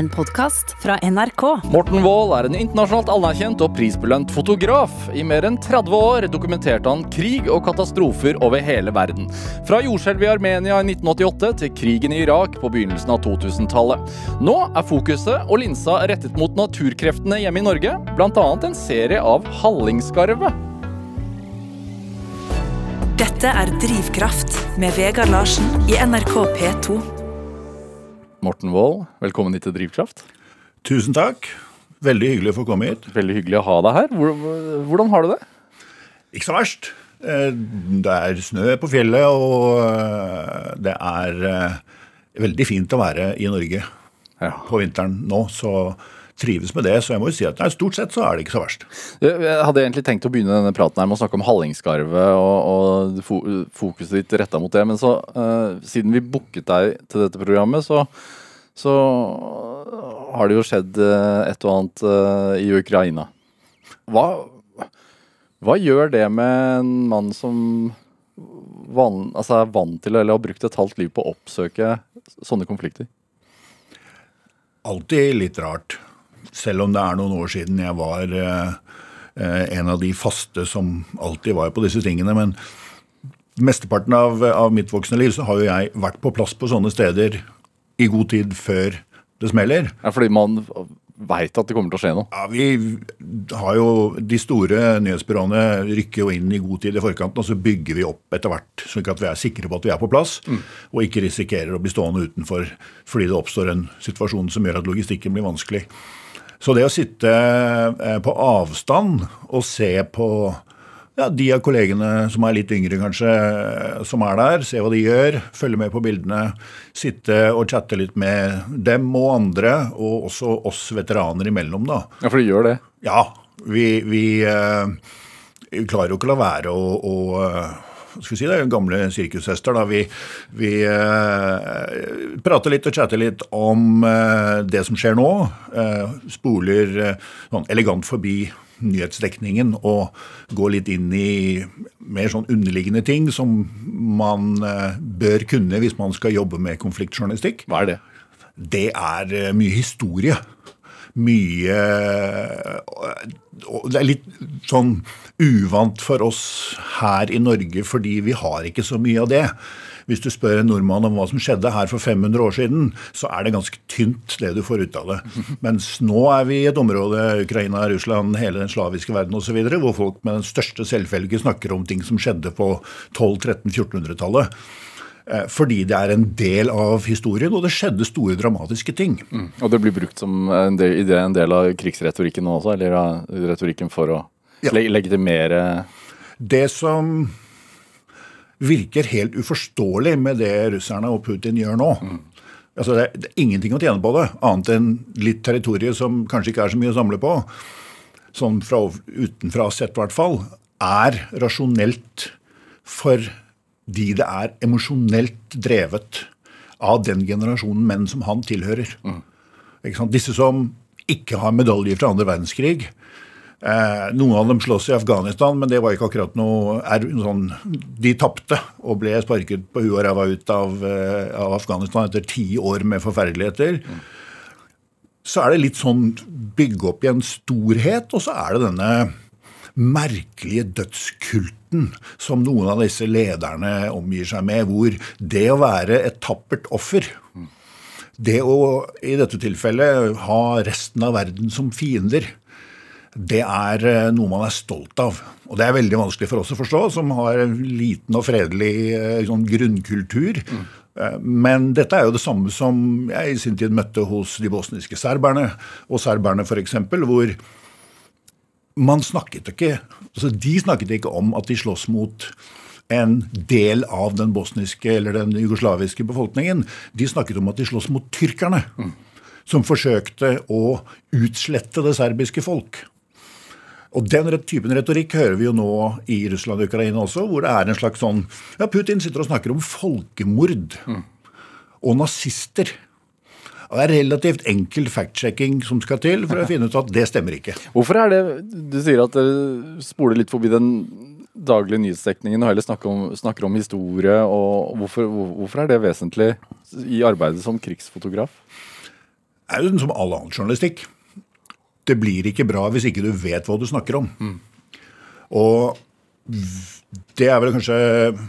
en podkast fra NRK. Morten Wold er en internasjonalt anerkjent og prisbelønt fotograf. I mer enn 30 år dokumenterte han krig og katastrofer over hele verden. Fra jordskjelvet i Armenia i 1988 til krigen i Irak på begynnelsen av 2000-tallet. Nå er fokuset og linsa rettet mot naturkreftene hjemme i Norge, bl.a. en serie av hallingskarve. Dette er Drivkraft med Vegard Larsen i NRK P2. Morten Wold, velkommen hit til Drivkraft. Tusen takk. Veldig hyggelig å få komme hit. Veldig hyggelig å ha deg her. Hvordan har du det? Ikke så verst. Eh, det er snø på fjellet, og eh, det er eh, veldig fint å være i Norge Ja. på vinteren nå. Så trives med det. Så jeg må jo si at nei, stort sett så er det ikke så verst. Jeg hadde egentlig tenkt å begynne denne praten her med å snakke om Hallingskarvet og, og fokuset ditt retta mot det, men så uh, siden vi booket deg til dette programmet, så, så har det jo skjedd eh, et og annet uh, i Ukraina. Hva, hva gjør det med en mann som van, altså er vant til eller har brukt et halvt liv på å oppsøke sånne konflikter? Alltid litt rart. Selv om det er noen år siden jeg var eh, en av de faste som alltid var på disse tingene. Men mesteparten av, av mitt voksne liv så har jo jeg vært på plass på sånne steder i god tid før det smeller. Ja, fordi man veit at det kommer til å skje noe. Ja, Vi har jo De store nyhetsbyråene rykker jo inn i god tid i forkanten, og så bygger vi opp etter hvert, slik at vi er sikre på at vi er på plass, og ikke risikerer å bli stående utenfor fordi det oppstår en situasjon som gjør at logistikken blir vanskelig. Så det å sitte eh, på avstand og se på ja, de av kollegene som er litt yngre, kanskje, eh, som er der, se hva de gjør, følge med på bildene, sitte og chatte litt med dem og andre, og også oss veteraner imellom, da. Ja, for de gjør det. Ja, vi, vi vi klarer jo ikke å la være å, eh, skal vi si det, gamle sirkushester. da, Vi, vi eh, prater litt og chatter litt om eh, det som skjer nå. Eh, spoler eh, sånn elegant forbi nyhetsdekningen og går litt inn i mer sånn underliggende ting som man eh, bør kunne hvis man skal jobbe med konfliktjournalistikk. Hva er det? Det er eh, mye historie. Mye Det er litt sånn uvant for oss her i Norge, fordi vi har ikke så mye av det. Hvis du spør en nordmann om hva som skjedde her for 500 år siden, så er det ganske tynt, det du får ut av det. Mens nå er vi i et område, Ukraina, Russland, hele den slaviske verden osv., hvor folk med den største selvfølge snakker om ting som skjedde på 1200-1300-1400-tallet. Eh, Fordi det er en del av historien, og det skjedde store dramatiske ting. Og det blir brukt som en del, en del av krigsretorikken nå også, eller av retorikken for å Ja. le legitimere Det som virker helt uforståelig med det russerne og Putin gjør nå altså det, det er ingenting å tjene på det, annet enn litt territorium som kanskje ikke er så mye å samle på, sånn fra utenfra sett i hvert fall, er rasjonelt fordi det er emosjonelt drevet av den generasjonen menn som han tilhører. Sant? Disse som ikke har medaljer fra andre verdenskrig, Eh, noen av dem slåss i Afghanistan, men det var ikke akkurat noe er, sånn, De tapte og ble sparket på huet og ræva ut av, eh, av Afghanistan etter ti år med forferdeligheter. Så er det litt sånn bygge opp i en storhet, og så er det denne merkelige dødskulten som noen av disse lederne omgir seg med, hvor det å være et tappert offer det å i dette tilfellet ha resten av verden som fiender, det er eh, noe man er stolt av. Og det er veldig vanskelig for oss å forstå, som har en liten og fredelig eh, sånn grunnkultur. Mm. Men dette er jo det samme som jeg i sin tid møtte hos de bosniske serberne, og serberne f.eks., hvor man snakket ikke altså De snakket ikke om at de slåss mot en del av den bosniske eller den jugoslaviske befolkningen. De snakket om at de slåss mot tyrkerne, som forsøkte å utslette det serbiske folk. Og Den typen retorikk hører vi jo nå i Russland og Ukraina også, hvor det er en slags sånn Ja, Putin sitter og snakker om folkemord og nazister. Og Det er relativt enkel fact-checking som skal til for å finne ut at det stemmer ikke. Hvorfor er det Du sier at dere spoler litt forbi den daglige nyhetsdekningen og heller snakker om, snakker om historie. og hvorfor, hvorfor er det vesentlig i arbeidet som krigsfotograf? Det er jo som all annen journalistikk. Det blir ikke bra hvis ikke du vet hva du snakker om. Og det er vel kanskje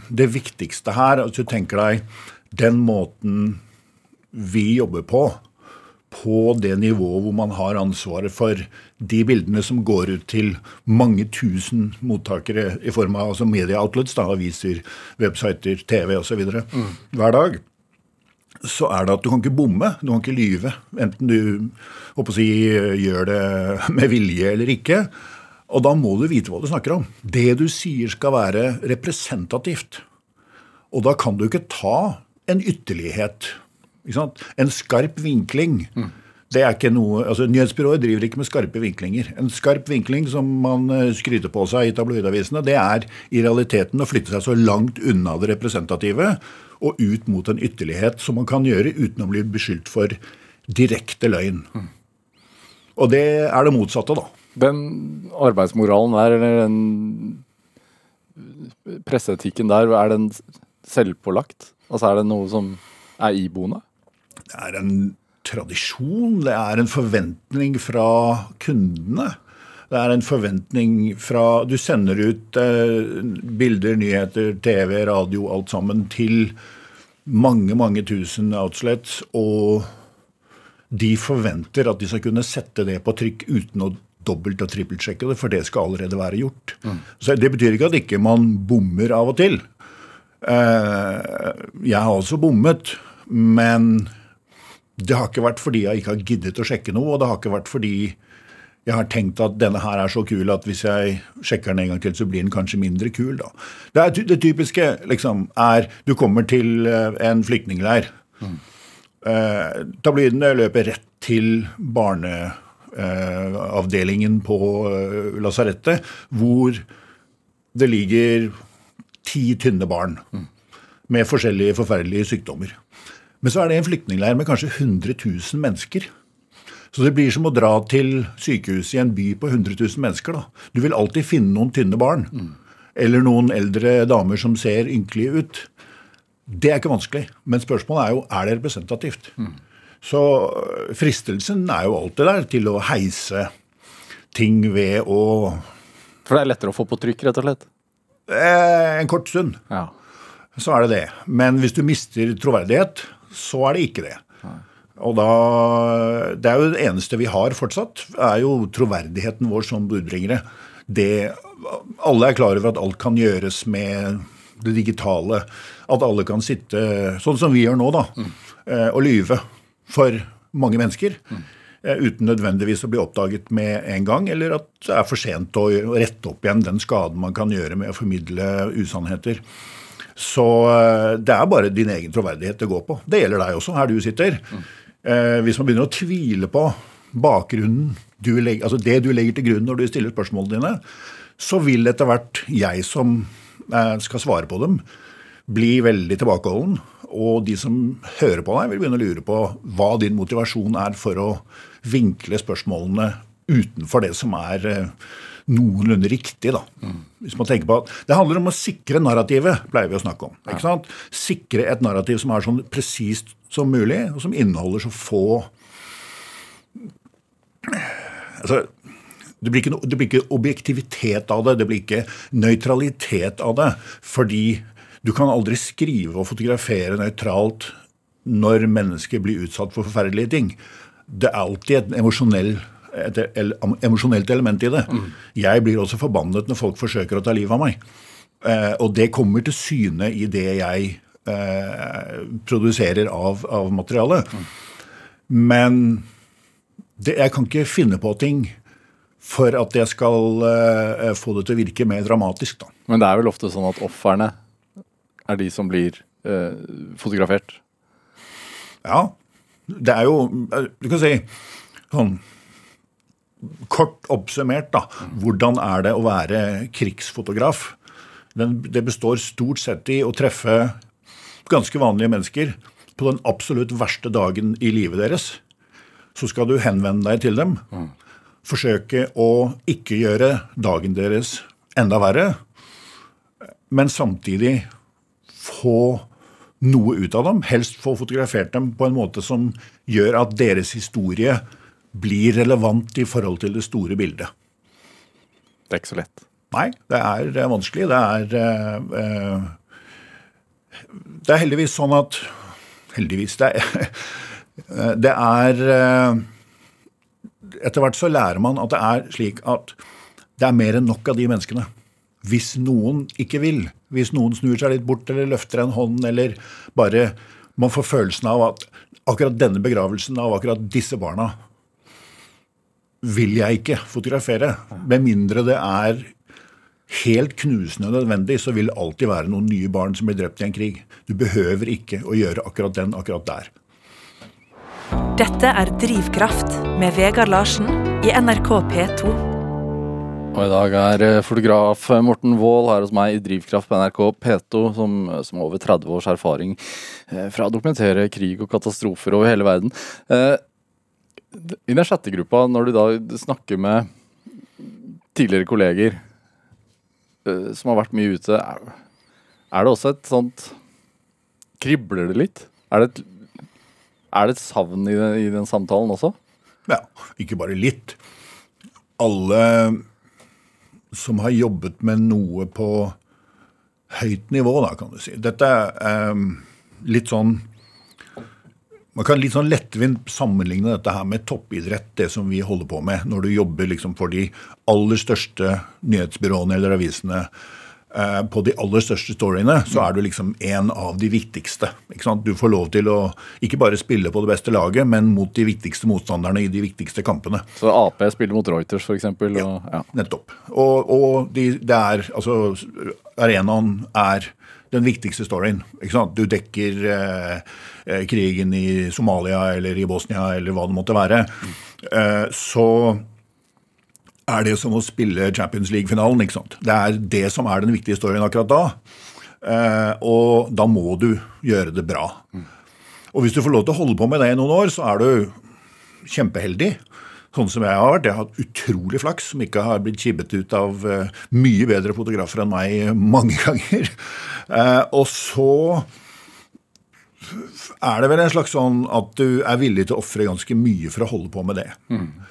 det viktigste her. At du tenker deg den måten vi jobber på, på det nivået hvor man har ansvaret for de bildene som går ut til mange tusen mottakere i form av altså media outlets, da, aviser, websider, TV osv. Mm. hver dag, så er det at du kan ikke bomme, du kan ikke lyve. Enten du håper å si, gjør det med vilje eller ikke. Og da må du vite hva du snakker om. Det du sier skal være representativt. Og da kan du ikke ta en ytterlighet. En skarp vinkling. Mm. Det er ikke noe, altså Nyhetsbyrået driver ikke med skarpe vinklinger. En skarp vinkling som man eh, skryter på seg i tabloidavisene, det er i realiteten å flytte seg så langt unna det representative og ut mot en ytterlighet som man kan gjøre uten å bli beskyldt for direkte løgn. Mm. Og det er det motsatte, da. Den arbeidsmoralen der, eller den presseetikken der, er den selvpålagt? Altså er det noe som er iboende? Det er en tradisjon. Det er en forventning fra kundene. Det er en forventning fra Du sender ut eh, bilder, nyheter, TV, radio, alt sammen til mange, mange tusen outlets, og de forventer at de skal kunne sette det på trykk uten å dobbelt- og trippelsjekke det, for det skal allerede være gjort. Mm. Så Det betyr ikke at ikke man bommer av og til. Eh, jeg har også bommet, men det har ikke vært fordi jeg ikke har giddet å sjekke noe, og det har ikke vært fordi jeg har tenkt at denne her er så kul at hvis jeg sjekker den en gang til, så blir den kanskje mindre kul. da. Det, er, det typiske liksom, er du kommer til eh, en flyktningleir. Mm. Eh, tabloidene løper rett til barneavdelingen eh, på eh, lasarettet, hvor det ligger ti tynne barn mm. med forskjellige forferdelige sykdommer. Men så er det en flyktningleir med kanskje 100 000 mennesker. Så det blir som å dra til sykehuset i en by på 100 000 mennesker. da. Du vil alltid finne noen tynne barn. Mm. Eller noen eldre damer som ser ynkelige ut. Det er ikke vanskelig. Men spørsmålet er jo er det representativt. Mm. Så øh, fristelsen er jo alltid der til å heise ting ved å For det er lettere å få på trykk, rett og slett? Eh, en kort stund. Ja. Så er det det. Men hvis du mister troverdighet, så er det ikke det. Og da, Det er jo det eneste vi har fortsatt, er jo troverdigheten vår som budbringere. Det, alle er klar over at alt kan gjøres med det digitale. At alle kan sitte, sånn som vi gjør nå, da, mm. og lyve for mange mennesker. Mm. Uten nødvendigvis å bli oppdaget med en gang, eller at det er for sent å rette opp igjen den skaden man kan gjøre med å formidle usannheter. Så eh, det er bare din egen troverdighet det går på. Det gjelder deg også, her du sitter. Mm. hvis man begynner å tvile på bakgrunnen, du legger, altså det du legger til grunn når du stiller spørsmålene dine, så vil etter hvert jeg som eh, skal svare på dem, bli veldig tilbakeholden. Og de som hører på deg, vil begynne å lure på hva din motivasjon er for å vinkle spørsmålene utenfor det som er noenlunde riktig. da. Hvis man tenker på at Det handler om å sikre narrativet, pleier vi å snakke om. ikke sant? Sikre et narrativ som er sånn presist som mulig, og som inneholder så få Altså, det blir, ikke, det blir, ikke, objektivitet av det, det blir ikke nøytralitet av det. Fordi du kan aldri skrive og fotografere nøytralt når mennesker blir utsatt for forferdelige ting. Det er alltid en emosjonell et emosjonelt element i det. Mm. Jeg blir også forbannet når folk forsøker å ta livet av meg. Eh, og det kommer til syne i det jeg eh, produserer av, av materiale. Mm. Men det, jeg kan ikke finne på ting for at jeg skal eh, få det til å virke mer dramatisk. Da. Men det er vel ofte sånn at ofrene er de som blir eh, fotografert? Ja. Det er jo Du kan si sånn Kort oppsummert, da. Hvordan er det å være krigsfotograf? Den, det består stort sett i å treffe ganske vanlige mennesker på den absolutt verste dagen i livet deres. Så skal du henvende deg til dem. Forsøke å ikke gjøre dagen deres enda verre, men samtidig få noe ut av dem. Helst få fotografert dem på en måte som gjør at deres historie blir relevant i forhold til det store bildet. Det er ikke så lett. Nei, det er vanskelig. Det er eh, eh, Det er heldigvis sånn at Heldigvis. Det er, det er eh, Etter hvert så lærer man at det er slik at det er mer enn nok av de menneskene. Hvis noen ikke vil, hvis noen snur seg litt bort eller løfter en hånd eller bare man får følelsen av at akkurat denne begravelsen av akkurat disse barna vil jeg ikke fotografere. Med mindre det er helt knusende nødvendig, så vil det alltid være noen nye barn som blir drept i en krig. Du behøver ikke å gjøre akkurat den akkurat der. Dette er Drivkraft med Vegard Larsen i NRK P2. Og i dag er eh, fotograf Morten Wold her hos meg i Drivkraft på NRK P2, som, som har over 30 års erfaring eh, fra å dokumentere krig og katastrofer over hele verden. I den sjette gruppa, når du da snakker med tidligere kolleger uh, som har vært mye ute, er, er det også et sånt Kribler det litt? Er det et, er det et savn i den, i den samtalen også? Ja, ikke bare litt. Alle som har jobbet med noe på høyt nivå, da, kan du si. Dette er um, litt sånn Man kan litt sånn lettvint sammenligne dette her med toppidrett, det som vi holder på med, når du jobber liksom for de aller største nyhetsbyråene eller avisene. eh, På de aller største storyene så er du liksom en av de viktigste. Du får lov til å ikke bare spille på det beste laget, men mot de viktigste motstanderne i de viktigste kampene. Så Ap spiller mot Reuters, f.eks. Ja, ja. Nettopp. Og, og de, det er Altså, arenaen er den viktigste storyen. Du dekker eh, eh, krigen i Somalia eller i Bosnia eller hva det måtte være. Eh, så er det som å spille Champions League-finalen. ikke sant? Det er det som er den viktige storyen akkurat da. Eh, og da må du gjøre det bra. Og hvis du får lov til å holde på med det i noen år, så er du kjempeheldig. Sånn som jeg har vært. Jeg har hatt utrolig flaks som ikke har blitt kibbet ut av eh, mye bedre fotografer enn meg mange ganger. Eh, og så er det vel en slags sånn at du er villig til å ofre ganske mye for å holde på med det.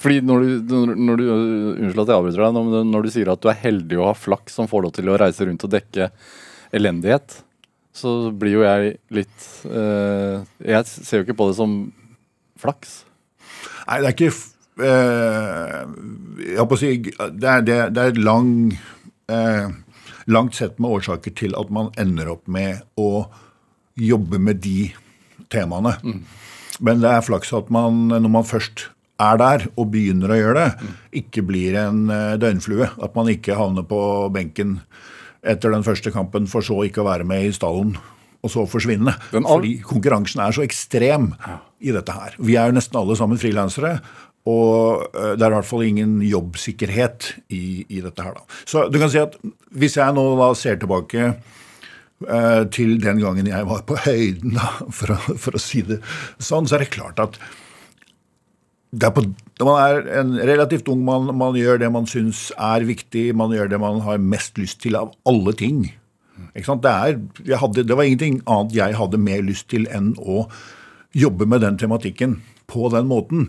Fordi når du, når- du Unnskyld at jeg avbryter deg. Når, når du sier at du er heldig og har flaks som får lov til å reise rundt og dekke elendighet, så blir jo jeg litt eh, Jeg ser jo ikke på det som flaks. Nei, det er ikke eh, si Det er, det, det er et lang, eh, langt sett med årsaker til at man ender opp med å jobbe med de temaene. Men det er flaks at man, når man først er der og begynner å gjøre det, ikke blir en eh, døgnflue. At man ikke havner på benken etter den første kampen for så ikke å være med i stallen og så forsvinne. Fordi konkurransen er så ekstrem i dette her. Vi er jo nesten alle sammen frilansere. Og eh, det er i hvert fall ingen jobbsikkerhet i, i dette her. Da. Så du kan si at hvis jeg nå da ser tilbake eh, til den gangen jeg var på høyden, da, for, å, for å si det sånn, så er det klart at det er på, når man er en relativt ung mann, man gjør det man syns er viktig, man gjør det man har mest lyst til av alle ting. Det, er, hadde, det var ingenting annet jeg hadde mer lyst til enn å jobbe med den tematikken på den måten.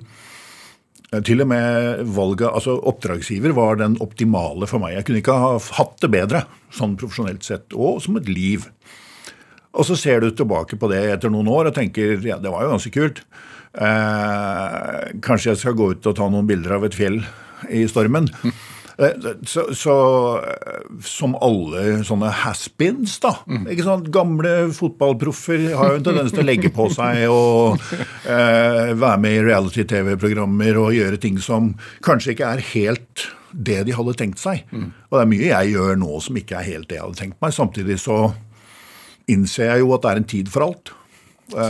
Eh, Til og med valget, altså Oppdragsgiver var den optimale for meg. Jeg kunne ikke ha hatt det bedre, sånn profesjonelt sett, og som et liv. Og så ser du tilbake på det etter noen år og tenker ja, det var jo ganske kult. Eh, kanskje jeg skal gå ut og ta noen bilder av et fjell i stormen. Eh, Så, så eh, som alle sånne has-beens, da. ikke sant? Gamle fotballproffer har jo en tendens til å legge på seg og eh, være med i reality-TV-programmer og gjøre ting som kanskje ikke er helt det de hadde tenkt seg. Og det er mye jeg gjør nå som ikke er helt det jeg hadde tenkt meg. Samtidig så innser jeg jo at det er en tid for alt. Så,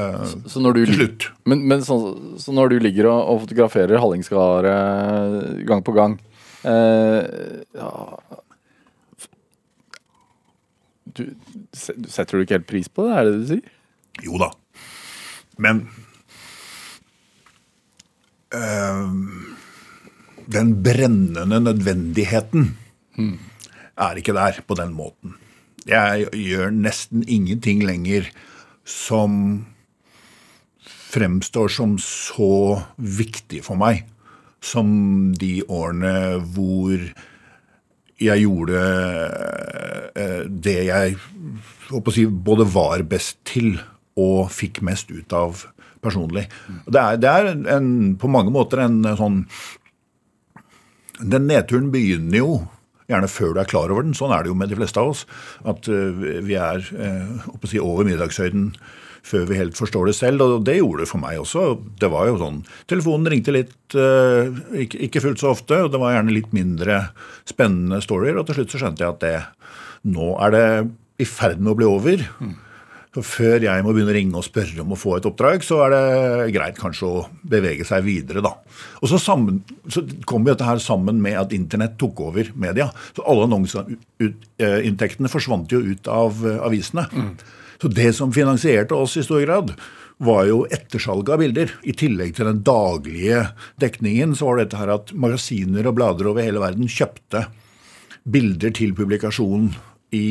Så når du, slutt. Men, men så, så når du ligger og, og fotograferer Hallingskaret gang på gang eh, ja, du, se- Setter du ikke helt pris på det, er det det du sier? Jo da. Men eh, Den brennende nødvendigheten er ikke der på den måten. Jeg gjør nesten ingenting lenger som fremstår som så viktig for meg som de årene hvor jeg gjorde eh, det jeg si, både var best til og fikk mest ut av personlig. Det er, det er en, på mange måter en sånn Den nedturen begynner jo gjerne før du er klar over den. Sånn er det jo med de fleste av oss. At uh, vi er si, over middagshøyden før vi helt forstår det selv. Og det gjorde det for meg også. Det var jo sånn, Telefonen ringte litt, uh, ikke, ikke, fullt så ofte, og det var gjerne litt mindre spennende storyer. Og til slutt så skjønte jeg at det, nå er det i ferd med å bli over. Mm. Så før jeg må begynne å ringe og spørre om å få et oppdrag, så er det greit kanskje å bevege seg videre, da. Og så, sammen, så kom dette her sammen med at internett tok over media. Så alle annonseinntektene forsvant jo ut av avisene. Mm. Så det som finansierte oss i stor grad, var jo ettersalget av bilder. I tillegg til den daglige dekningen så var det dette her at magasiner og blader over hele verden kjøpte bilder til publikasjon i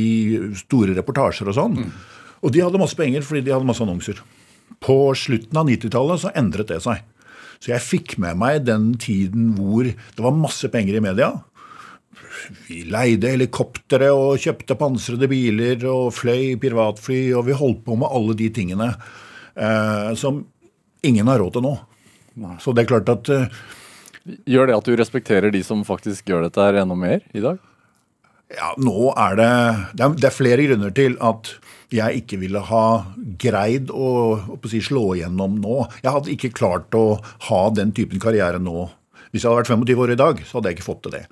store reportasjer og sånn. Mm. Og de hadde masse penger fordi de hadde masse annonser. På slutten av 90-tallet så endret det seg. Så jeg fikk med meg den tiden hvor det var masse penger i media. Vi leide helikoptre og kjøpte pansrede biler og fløy privatfly, og vi holdt på med alle de tingene eh, som ingen har råd til nå. Så det er klart at eh, Gjør det at du respekterer de som faktisk gjør dette her enda mer i dag? Ja, nå er det Det er, det er flere grunner til at jeg ikke ville ha greid å, å si, slå igjennom nå. Jeg hadde ikke klart å ha den typen karriere nå hvis jeg hadde vært 25 år i dag, så hadde jeg ikke fått til det.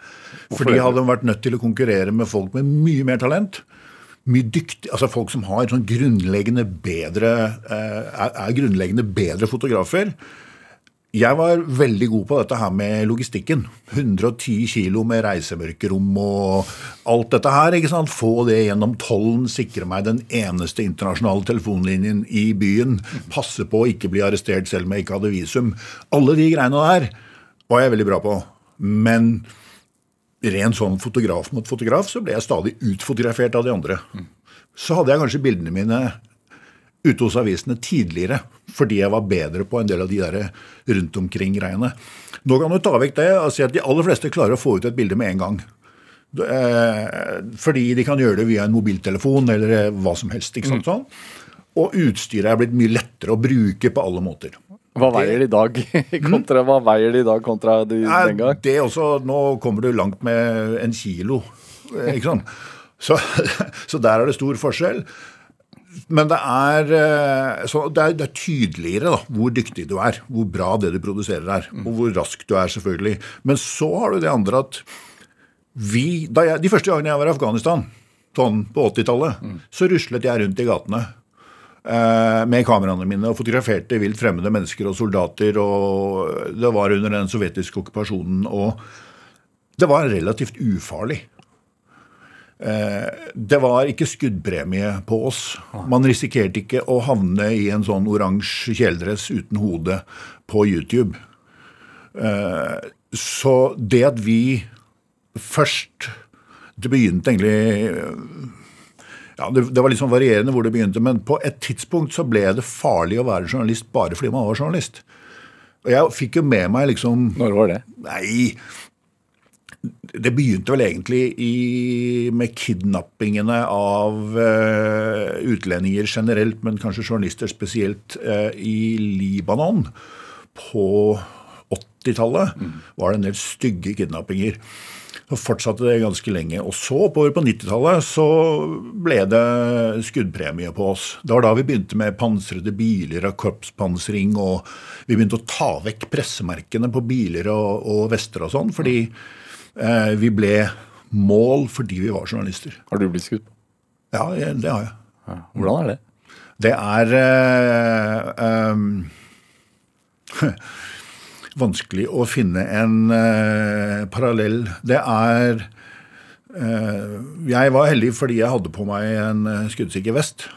Fordi de hadde vært nødt til å konkurrere med folk med mye mer talent. Mye dyktig, altså Folk som har sånn grunnleggende bedre, eh, er grunnleggende bedre fotografer. Jeg var veldig god på dette her med logistikken. 110 kilo med reisemørkerom og alt dette her. ikke sant? Få det gjennom tollen, sikre meg den eneste internasjonale telefonlinjen i byen. Passe på å ikke bli arrestert selv om jeg ikke hadde visum. Alle de greiene der var jeg veldig bra på. Men ren sånn fotograf mot fotograf så ble jeg stadig utfotografert av de andre. Så hadde jeg kanskje bildene mine ute hos avisene tidligere fordi jeg var bedre på en del av de der rundt omkring-greiene. Nå kan du ta vekk det og si at de aller fleste klarer å få ut et bilde med en gang. Eh, fordi de kan gjøre det via en mobiltelefon eller hva som helst. ikke sant mm. Og utstyret er blitt mye lettere å bruke på alle måter. Hva veier de i dag kontra hva veier de i dag kontra de, ja, den gang? Det også, Nå kommer du langt med en kilo. ikke sant? Så, så der er det stor forskjell. Men det er, eh, det er, det er tydeligere da, hvor dyktig du er, hvor bra det du produserer er, og hvor rask du er, selvfølgelig. Men så har du det andre at vi jeg, De første gangene jeg var i Afghanistan, sånn på 80-tallet, mm. så ruslet jeg rundt i gatene Eh, med kameraene mine og fotograferte vilt fremmede mennesker og soldater. og Det var under den sovjetiske okkupasjonen, og det var relativt ufarlig. Eh, det var ikke skuddpremie på oss. Man risikerte ikke å havne i en sånn oransje kjeledress uten hode på YouTube. Eh, så det at vi først Det begynte egentlig ja, det, det, var sånn varierende hvor det begynte, men på et tidspunkt så ble det farlig å være journalist bare fordi man var journalist. Og jeg fikk jo med meg liksom Når var det? Nei, det begynte vel egentlig i, med kidnappingene av uh, utlendinger generelt, men kanskje journalister spesielt, uh, i Libanon på 80-tallet. Mm. var det en del stygge kidnappinger. Så fortsatte det ganske lenge. Og så, oppover på 90-tallet, så ble det skuddpremie på oss. Det var da vi begynte med pansrede biler og korpspansring, og vi begynte å ta vekk pressemerkene på biler og, og vester og sånn, fordi eh, vi ble mål fordi vi var journalister. Har du blitt skutt på? Ja, det har jeg. Ja. Hvordan er det? Det er eh, um, vanskelig å finne en uh, parallell. Det er uh, Jeg var heldig fordi jeg hadde på meg en uh, skuddsikker vest.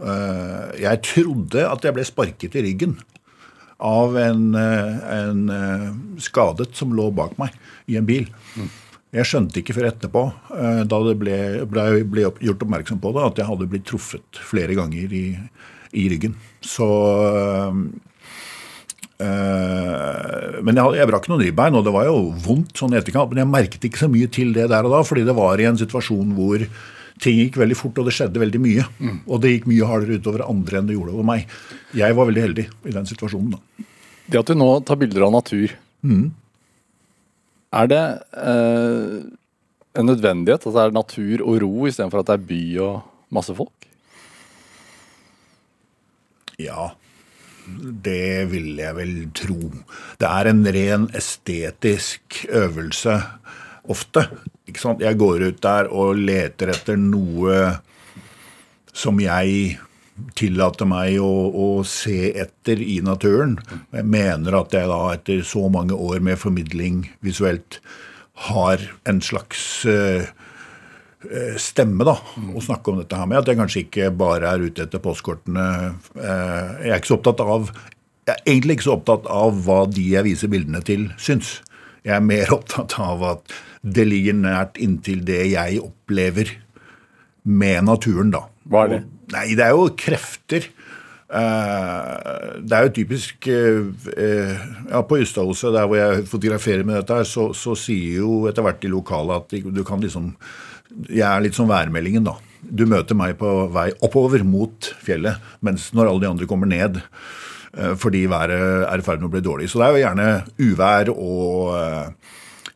Uh, jeg trodde at jeg ble sparket i ryggen av en, en skadet som lå bak meg i en bil. Mm. Jeg skjønte ikke før etterpå, da det ble, ble, ble, gjort oppmerksom på det, at jeg hadde blitt truffet flere ganger i, i ryggen. Så Men jeg, jeg brakk noen ribbein, og det var jo vondt sånn i etterkant. Men jeg merket ikke så mye til det der og da, fordi det var i en situasjon hvor ting gikk veldig fort, og det skjedde veldig mye. Og det gikk mye hardere utover andre enn det gjorde over meg. Jeg var veldig heldig i den situasjonen. da. Det at du nå tar bilder av natur, er det eh, en nødvendighet? At det er natur og ro istedenfor at det er by og masse folk? Ja, det vil jeg vel tro. Det er en ren estetisk øvelse ofte. Ikke sant? Jeg går ut der og leter etter noe som jeg tillater meg å, å se etter i naturen. Jeg mener at jeg da etter så mange år med formidling visuelt har en slags eh, stemme da, å snakke om dette her med. At jeg kanskje ikke bare er ute etter postkortene. Eh, Jeg er ikke så opptatt av jeg er egentlig ikke så opptatt av hva de jeg viser bildene til, syns. Jeg er mer opptatt av at det ligger nært inntil det jeg opplever med naturen, da. Hva er det? Nei, det er jo krefter. Eh, det er jo typisk eh, eh, ja, På Ystadhuset, der hvor jeg fotograferer med dette, her, så, så sier jo etter hvert de lokale at du kan liksom Jeg er litt som værmeldingen, da. Du møter meg på vei oppover mot fjellet, mens når alle de andre kommer ned eh, fordi været er i ferd med å bli dårlig. Så det er jo gjerne uvær og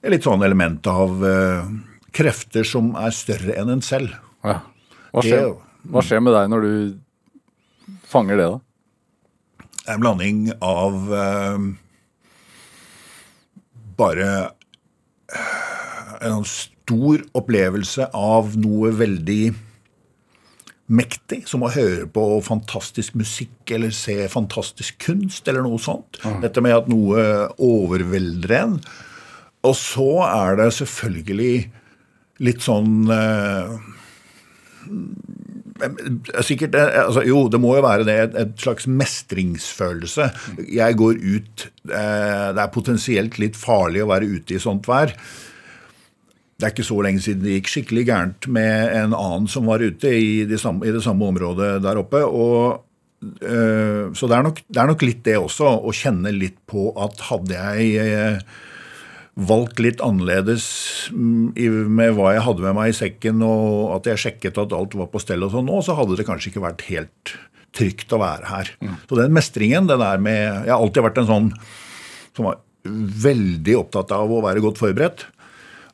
et litt sånn element av eh, krefter som er større enn en selv. Ja. Hva, Det- skjer, hva skjer med deg når du fanger det, da? Det en blanding av eh, bare eh, en stor opplevelse av noe veldig mektig, som å høre på fantastisk musikk eller se fantastisk kunst eller noe sånt. Dette med at noe overvelder en. Og så er det selvfølgelig litt sånn eh, Sikkert, eh, altså, Jo, det må jo være det. Et, et slags mestringsfølelse. Jeg går ut eh, Det er potensielt litt farlig å være ute i sånt vær. Det er ikke så lenge siden det gikk skikkelig gærent med en annen som var ute i, de samme, i det samme området der oppe. og eh, Så det er, nok, det er nok litt det også, å kjenne litt på at hadde jeg eh, valgt litt annerledes mm, med hva jeg hadde med meg i sekken, og at jeg sjekket at alt var på stell og sånn nå, så hadde det kanskje ikke vært helt trygt å være her. Så den mestringen, det der med Jeg har alltid vært en sånn som var veldig opptatt av å være godt forberedt.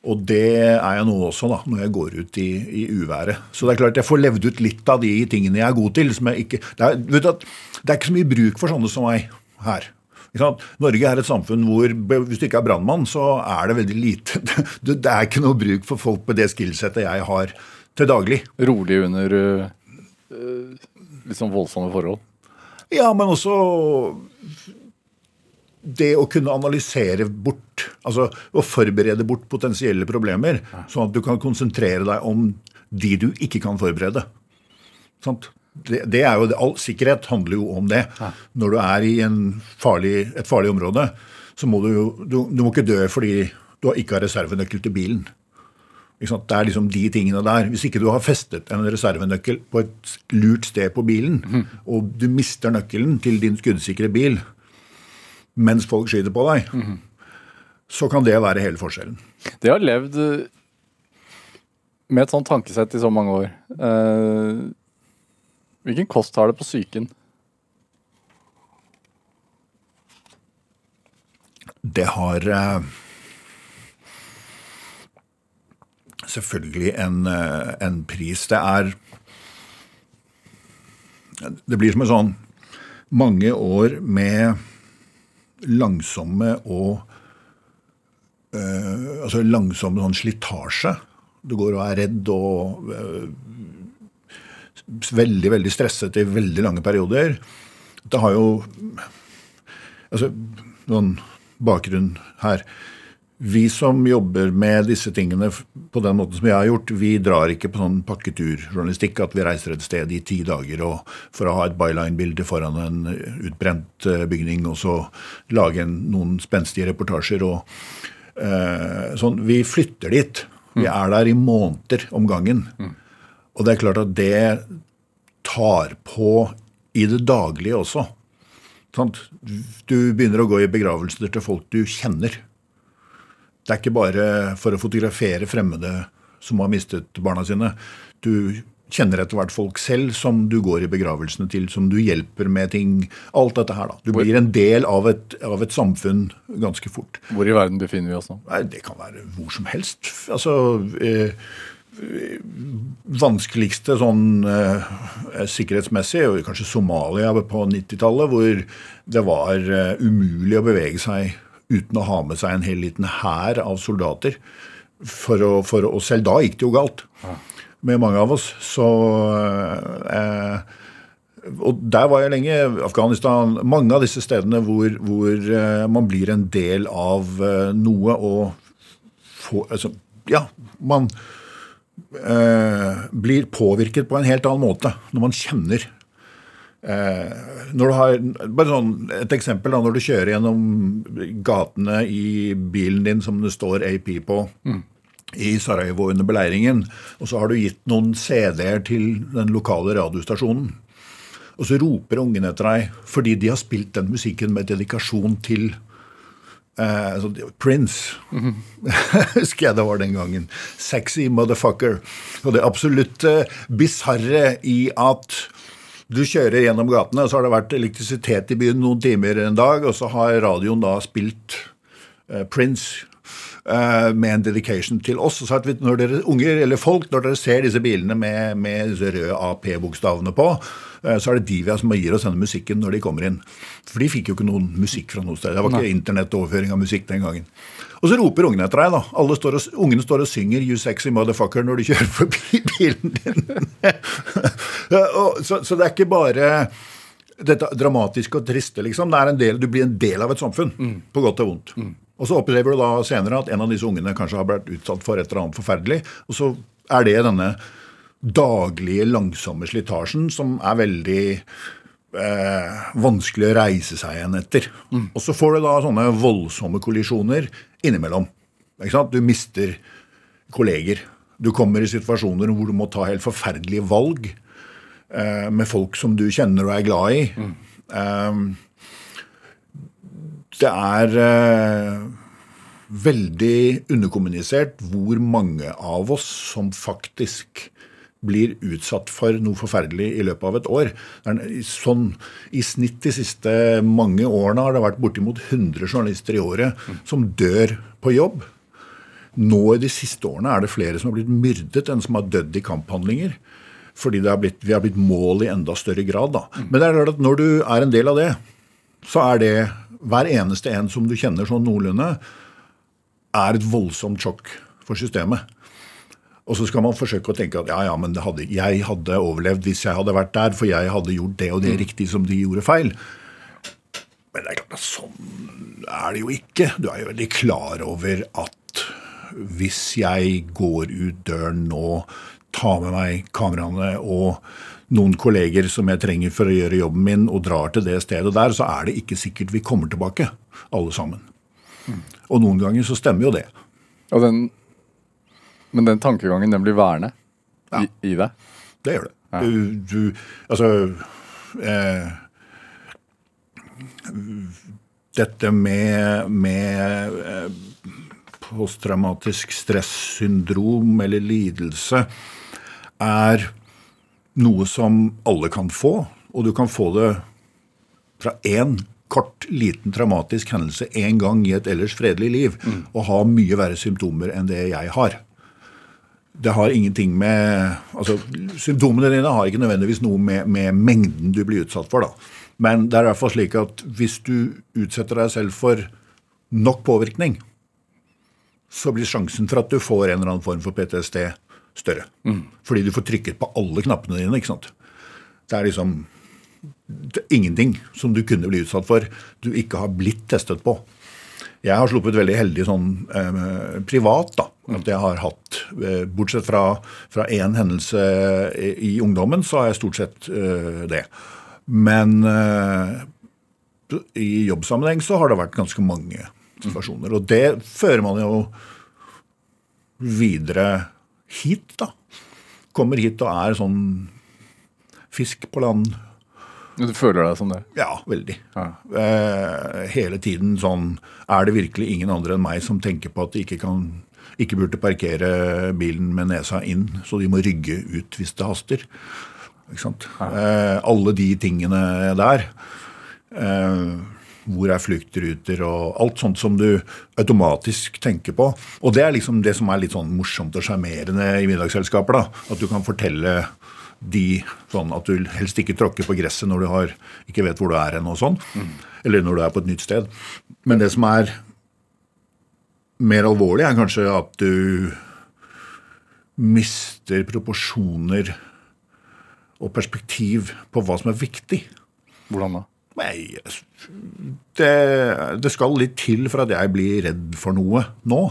Og det er jeg nå også, da, når jeg går ut i, i uværet. Så det er klart jeg får levd ut litt av de tingene jeg er god til. som jeg ikke, det, er, vet du, det er ikke så mye bruk for sånne som meg her. Norge er et samfunn hvor hvis du ikke er brannmann, så er det veldig lite Det er ikke noe bruk for folk med det skillsettet jeg har til daglig. Rolig under øh, øh, litt sånn voldsomme forhold? Ja, men også det å kunne analysere bort, altså å forberede bort potensielle problemer, sånn at du kan konsentrere deg om de du ikke kan forberede. Sant? Det, det er jo all Sikkerhet handler jo om det. Når du er i en farlig, et farlig område, så må du jo du, du må ikke dø fordi du ikke har reservenøkkel til bilen. Det er liksom de tingene der. Hvis ikke du har festet en reservenøkkel på et lurt sted på bilen, og du mister nøkkelen til din skuddsikre bil mens folk skyter på deg, så kan det være hele forskjellen. Det har levd øh, med et sånt tankesett i så mange år. Eh, hvilken kost har det på psyken? Det har eh, selvfølgelig en, eh, en pris. Det er Det blir som en sånn mange år med langsomme og eh, Altså langsom sånn slitasje. Du går og er redd og eh, veldig, veldig stresset i veldig lange perioder. Det har jo altså, noen bakgrunn her. Vi som jobber med disse tingene på den måten som jeg har gjort, vi drar ikke på sånn pakketurjournalistikk at vi reiser et sted i ti dager for å ha et byline-bilde foran en utbrent eh, bygning, og så lage en, noen spenstige reportasjer og eh, sånn. Vi flytter dit. Vi er der i måneder om gangen. Og det er klart at det tar på i det daglige også. Sant? Du begynner å gå i begravelser til folk du kjenner. Det er ikke bare for å fotografere fremmede som har mistet barna sine. Du kjenner etter hvert folk selv som du går i begravelsene til, som du hjelper med ting. Alt dette her, da. Du blir en del av et, av et samfunn ganske fort. Hvor i verden befinner vi oss nå? Nei, Det kan være hvor som helst. Altså eh, Vanskeligste sånn eh, sikkerhetsmessig, kanskje Somalia på 90-tallet, hvor det var eh, umulig å bevege seg uten å ha med seg en hel liten hær av soldater. For å, for å, og selv da gikk det jo galt med mange av oss. Så eh, Og der var jeg lenge. Afghanistan. Mange av disse stedene hvor, hvor eh, man blir en del av eh, noe og får altså, Ja, man eh, blir påvirket på en helt annen måte når man kjenner har, bare sånn, Et eksempel da, når du kjører gjennom gatene i bilen din som det står AP på mm. i Sarajevo under beleiringen, og så har du gitt noen CD-er til den lokale radiostasjonen. Og så roper ungene etter deg fordi de har spilt den musikken med dedikasjon til eh, altså, Prince. Mm -hmm. Husker jeg det var den gangen. Sexy motherfucker. Og det absolutt eh, bisarre i at du kjører gjennom gatene, og så har det vært elektrisitet i byen noen timer en dag, og så har radioen da spilt uh, Prince med en dedication til oss. Så at vi, når dere unger eller folk, når dere ser disse bilene med, med røde AP-bokstavene på, uh, så er det Divia som gir oss denne musikken når de kommer inn. For de fikk jo ikke noen musikk fra noe sted. Det var ikke internettoverføring av musikk den gangen. Og så roper ungene etter deg. da. Alle står og, ungene står og synger 'You sexy motherfucker' når du kjører forbi bilen din. så, så, det er ikke bare dette dramatiske og triste, liksom. Det er en del, du blir en del av et samfunn, mm. på godt og vondt. Mm. Og så opplever du da senere at en av disse ungene kanskje har blitt utsatt for et eller annet forferdelig. Og så er det denne daglige, langsomme slitasjen som er veldig eh, vanskelig å reise seg igjen etter. Mm. Og så får du da sånne voldsomme kollisjoner innimellom. Du mister kolleger. Du kommer i situasjoner hvor du må ta helt forferdelige valg eh, med folk som du kjenner og er glad i. Mm. Eh, det er eh, veldig underkommunisert hvor mange av oss som faktisk blir utsatt for noe forferdelig i løpet av et år. Sånn, I snitt de siste mange årene har det vært bortimot 100 journalister i året som dør på jobb. Nå i de siste årene er det flere som har blitt myrdet enn som har dødd i kamphandlinger. Fordi har blitt, vi har blitt mål i enda større grad. Da. Men det er klart at når du er en del av det, så er det hver eneste en som du kjenner sånn noenlunde, er et voldsomt sjokk for systemet. Og så skal man forsøke å tenke at ja, ja, men hadde, jeg hadde overlevd hvis jeg hadde vært der, for jeg hadde gjort det og det mm. riktig som de gjorde feil. Men det er klart at sånn er det jo ikke. Du er jo veldig klar over at hvis jeg går ut døren nå, tar med meg kameraene og noen kolleger som jeg trenger for å gjøre jobben min, og drar til det stedet der, så er det ikke sikkert vi kommer tilbake, alle sammen. Mm. Og noen ganger så stemmer jo det. Den men den tankegangen den blir værende ja. i, i, deg? Det gjør det. Ja. Du, du, altså eh, Dette med, med eh, posttraumatisk stressyndrom eller lidelse er noe som alle kan få. Og du kan få det fra én kort, liten traumatisk hendelse én gang i et ellers fredelig liv mm. og ha mye verre symptomer enn det jeg har det har ingenting med altså Symptomene dine har ikke nødvendigvis noe med, med, mengden du blir utsatt for. da. Men det er i hvert fall slik at hvis du utsetter deg selv for nok påvirkning, så blir sjansen for at du får en eller annen form for PTSD større. Mm. Fordi du får trykket på alle knappene dine. ikke sant? Det er liksom det er ingenting som du kunne bli utsatt for du ikke har blitt testet på. Jeg har sluppet veldig heldig sånn eh, privat. da, At jeg har hatt eh, Bortsett fra, fra én hendelse i, i, ungdommen, så har jeg stort sett eh, det. Men eh, i jobbsammenheng så har det vært ganske mange situasjoner. Og det fører man jo videre hit, da. Kommer hit og er sånn fisk på land Du føler deg som det? Ja, veldig. Ja. Eh, hele tiden sånn Er det virkelig ingen andre enn meg som tenker på at de ikke kan ikke burde parkere bilen med nesa inn, så de må rygge ut hvis det haster. Ikke sant? Eh, alle de tingene der. Eh, hvor er fluktruter og alt sånt som du automatisk tenker på. Og det er liksom det som er litt sånn morsomt og sjarmerende i middagsselskaper. da, At du kan fortelle de sånn at du helst ikke tråkker på gresset når du har, ikke vet hvor du er hen og sånn. Eller når du er på et nytt sted. Men det som er mer alvorlig, er kanskje at du mister proporsjoner og perspektiv på hva som er viktig. Hvordan da? Nei, det, det skal litt til for at jeg blir redd for noe nå.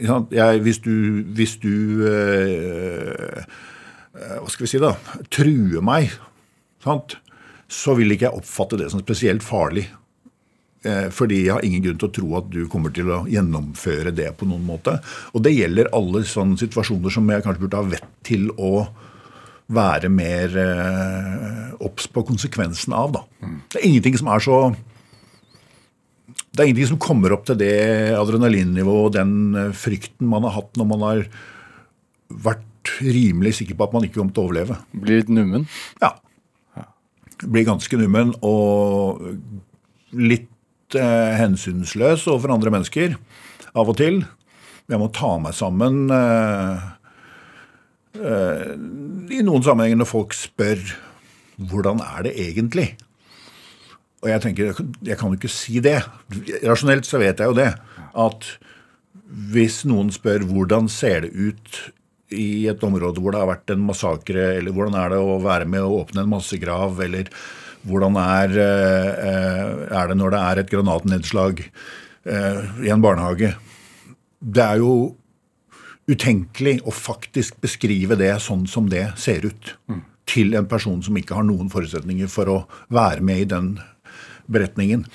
Jeg, hvis du, hvis du eh, eh, Hva skal vi si, da? Truer meg, sant? så vil ikke jeg oppfatte det som spesielt farlig. Eh, fordi jeg har ingen grunn til å tro at du kommer til å gjennomføre det på noen måte. Og det gjelder alle sånne situasjoner som jeg kanskje burde ha vett til å være mer eh, obs på konsekvensen av. Da. Det er ingenting som er så Det er ingenting som kommer opp til det adrenalinnivået og den eh, frykten man har hatt når man har vært rimelig sikker på at man ikke kommer til å overleve. Blir litt nummen? Ja. Blir ganske nummen og litt eh, hensynsløs overfor andre mennesker av og til. Jeg må ta meg sammen eh, eh, i noen sammenhenger når folk spør hvordan er det egentlig? Og jeg tenker, jeg kan jo ikke si det. Rasjonelt så vet jeg jo det. At hvis noen spør hvordan ser det ut i et område hvor det har vært en massakre, eller hvordan er det å være med å åpne en massegrav, eller hvordan er, eh, er det når det er et granatnedslag eh, i en barnehage? Det er jo utenkelig å faktisk beskrive det sånn som det ser ut. Til en person som ikke har noen forutsetninger for å være med i den beretningen.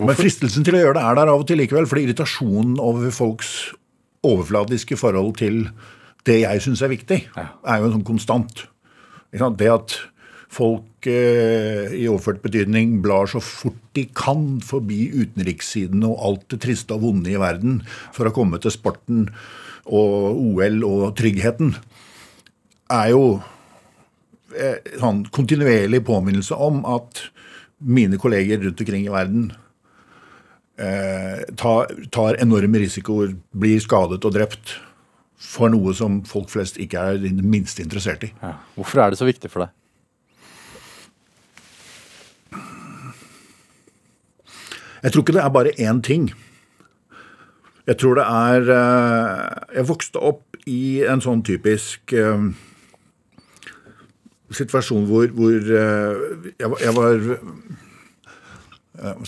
Men fristelsen til å gjøre det er der av og til likevel. fordi irritasjonen over folks overfladiske forhold til det jeg syns er viktig, er jo en sånn konstant. Det at folk i overført betydning blar så fort de kan forbi utenrikssiden og alt det triste og vonde i verden for å komme til sporten og OL og tryggheten, er jo en sånn kontinuerlig påminnelse om at mine kolleger rundt omkring i verden eh, tar, enorme risikoer, blir skadet og drept for noe som folk flest ikke er det minste interessert i. Ja. Hvorfor er det så viktig for deg? Jeg tror ikke det er bare én ting. Jeg tror det er eh, Jeg vokste opp i en sånn typisk eh, situasjon hvor, hvor eh, jeg, var-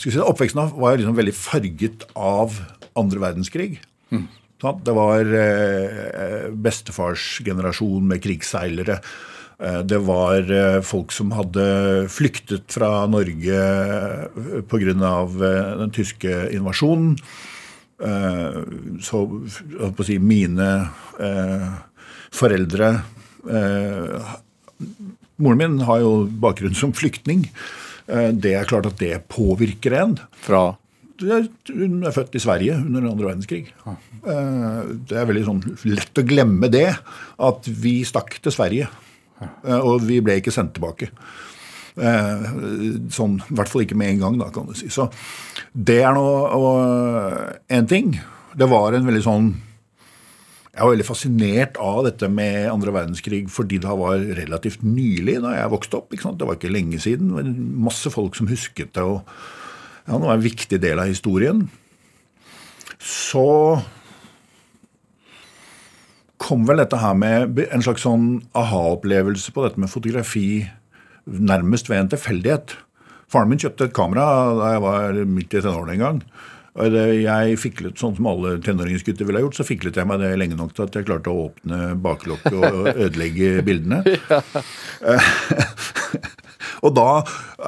si, Oppveksten var liksom veldig farget av andre verdenskrig. Mm. Det var bestefarsgenerasjon bestefars generasjon med krigsseilere. Eh, Det var eh, folk som hadde flyktet fra Norge pga. den tyske invasjonen. Eh, Så si, mine eh, foreldre eh, Moren min har jo bakgrunn som flyktning. Eh, Det er klart at det påvirker en. Fra Hun er født i Sverige under andre verdenskrig. Eh, Det er veldig sånn lett å glemme det, at vi stakk til Sverige. Eh, Og vi ble ikke sendt tilbake. Eh, Sånn, I hvert fall ikke med en gang, da, kan du si. Så det er nå én ting. Det var en veldig sånn jeg var veldig fascinert av dette med andre verdenskrig fordi det var relativt nylig da jeg vokste opp. Det var ikke lenge siden. Det var masse folk som husket det. og ja, Det var en viktig del av historien. Så kom vel dette her med en slags sånn aha-opplevelse på dette med fotografi nærmest ved en tilfeldighet. Faren min kjøpte et kamera da jeg var midt i tenårene en gang. Og Jeg fiklet, sånn som alle tenåringsgutter ville ha gjort, så fiklet jeg meg det lenge nok til at jeg klarte å åpne baklokket og ødelegge bildene. Og da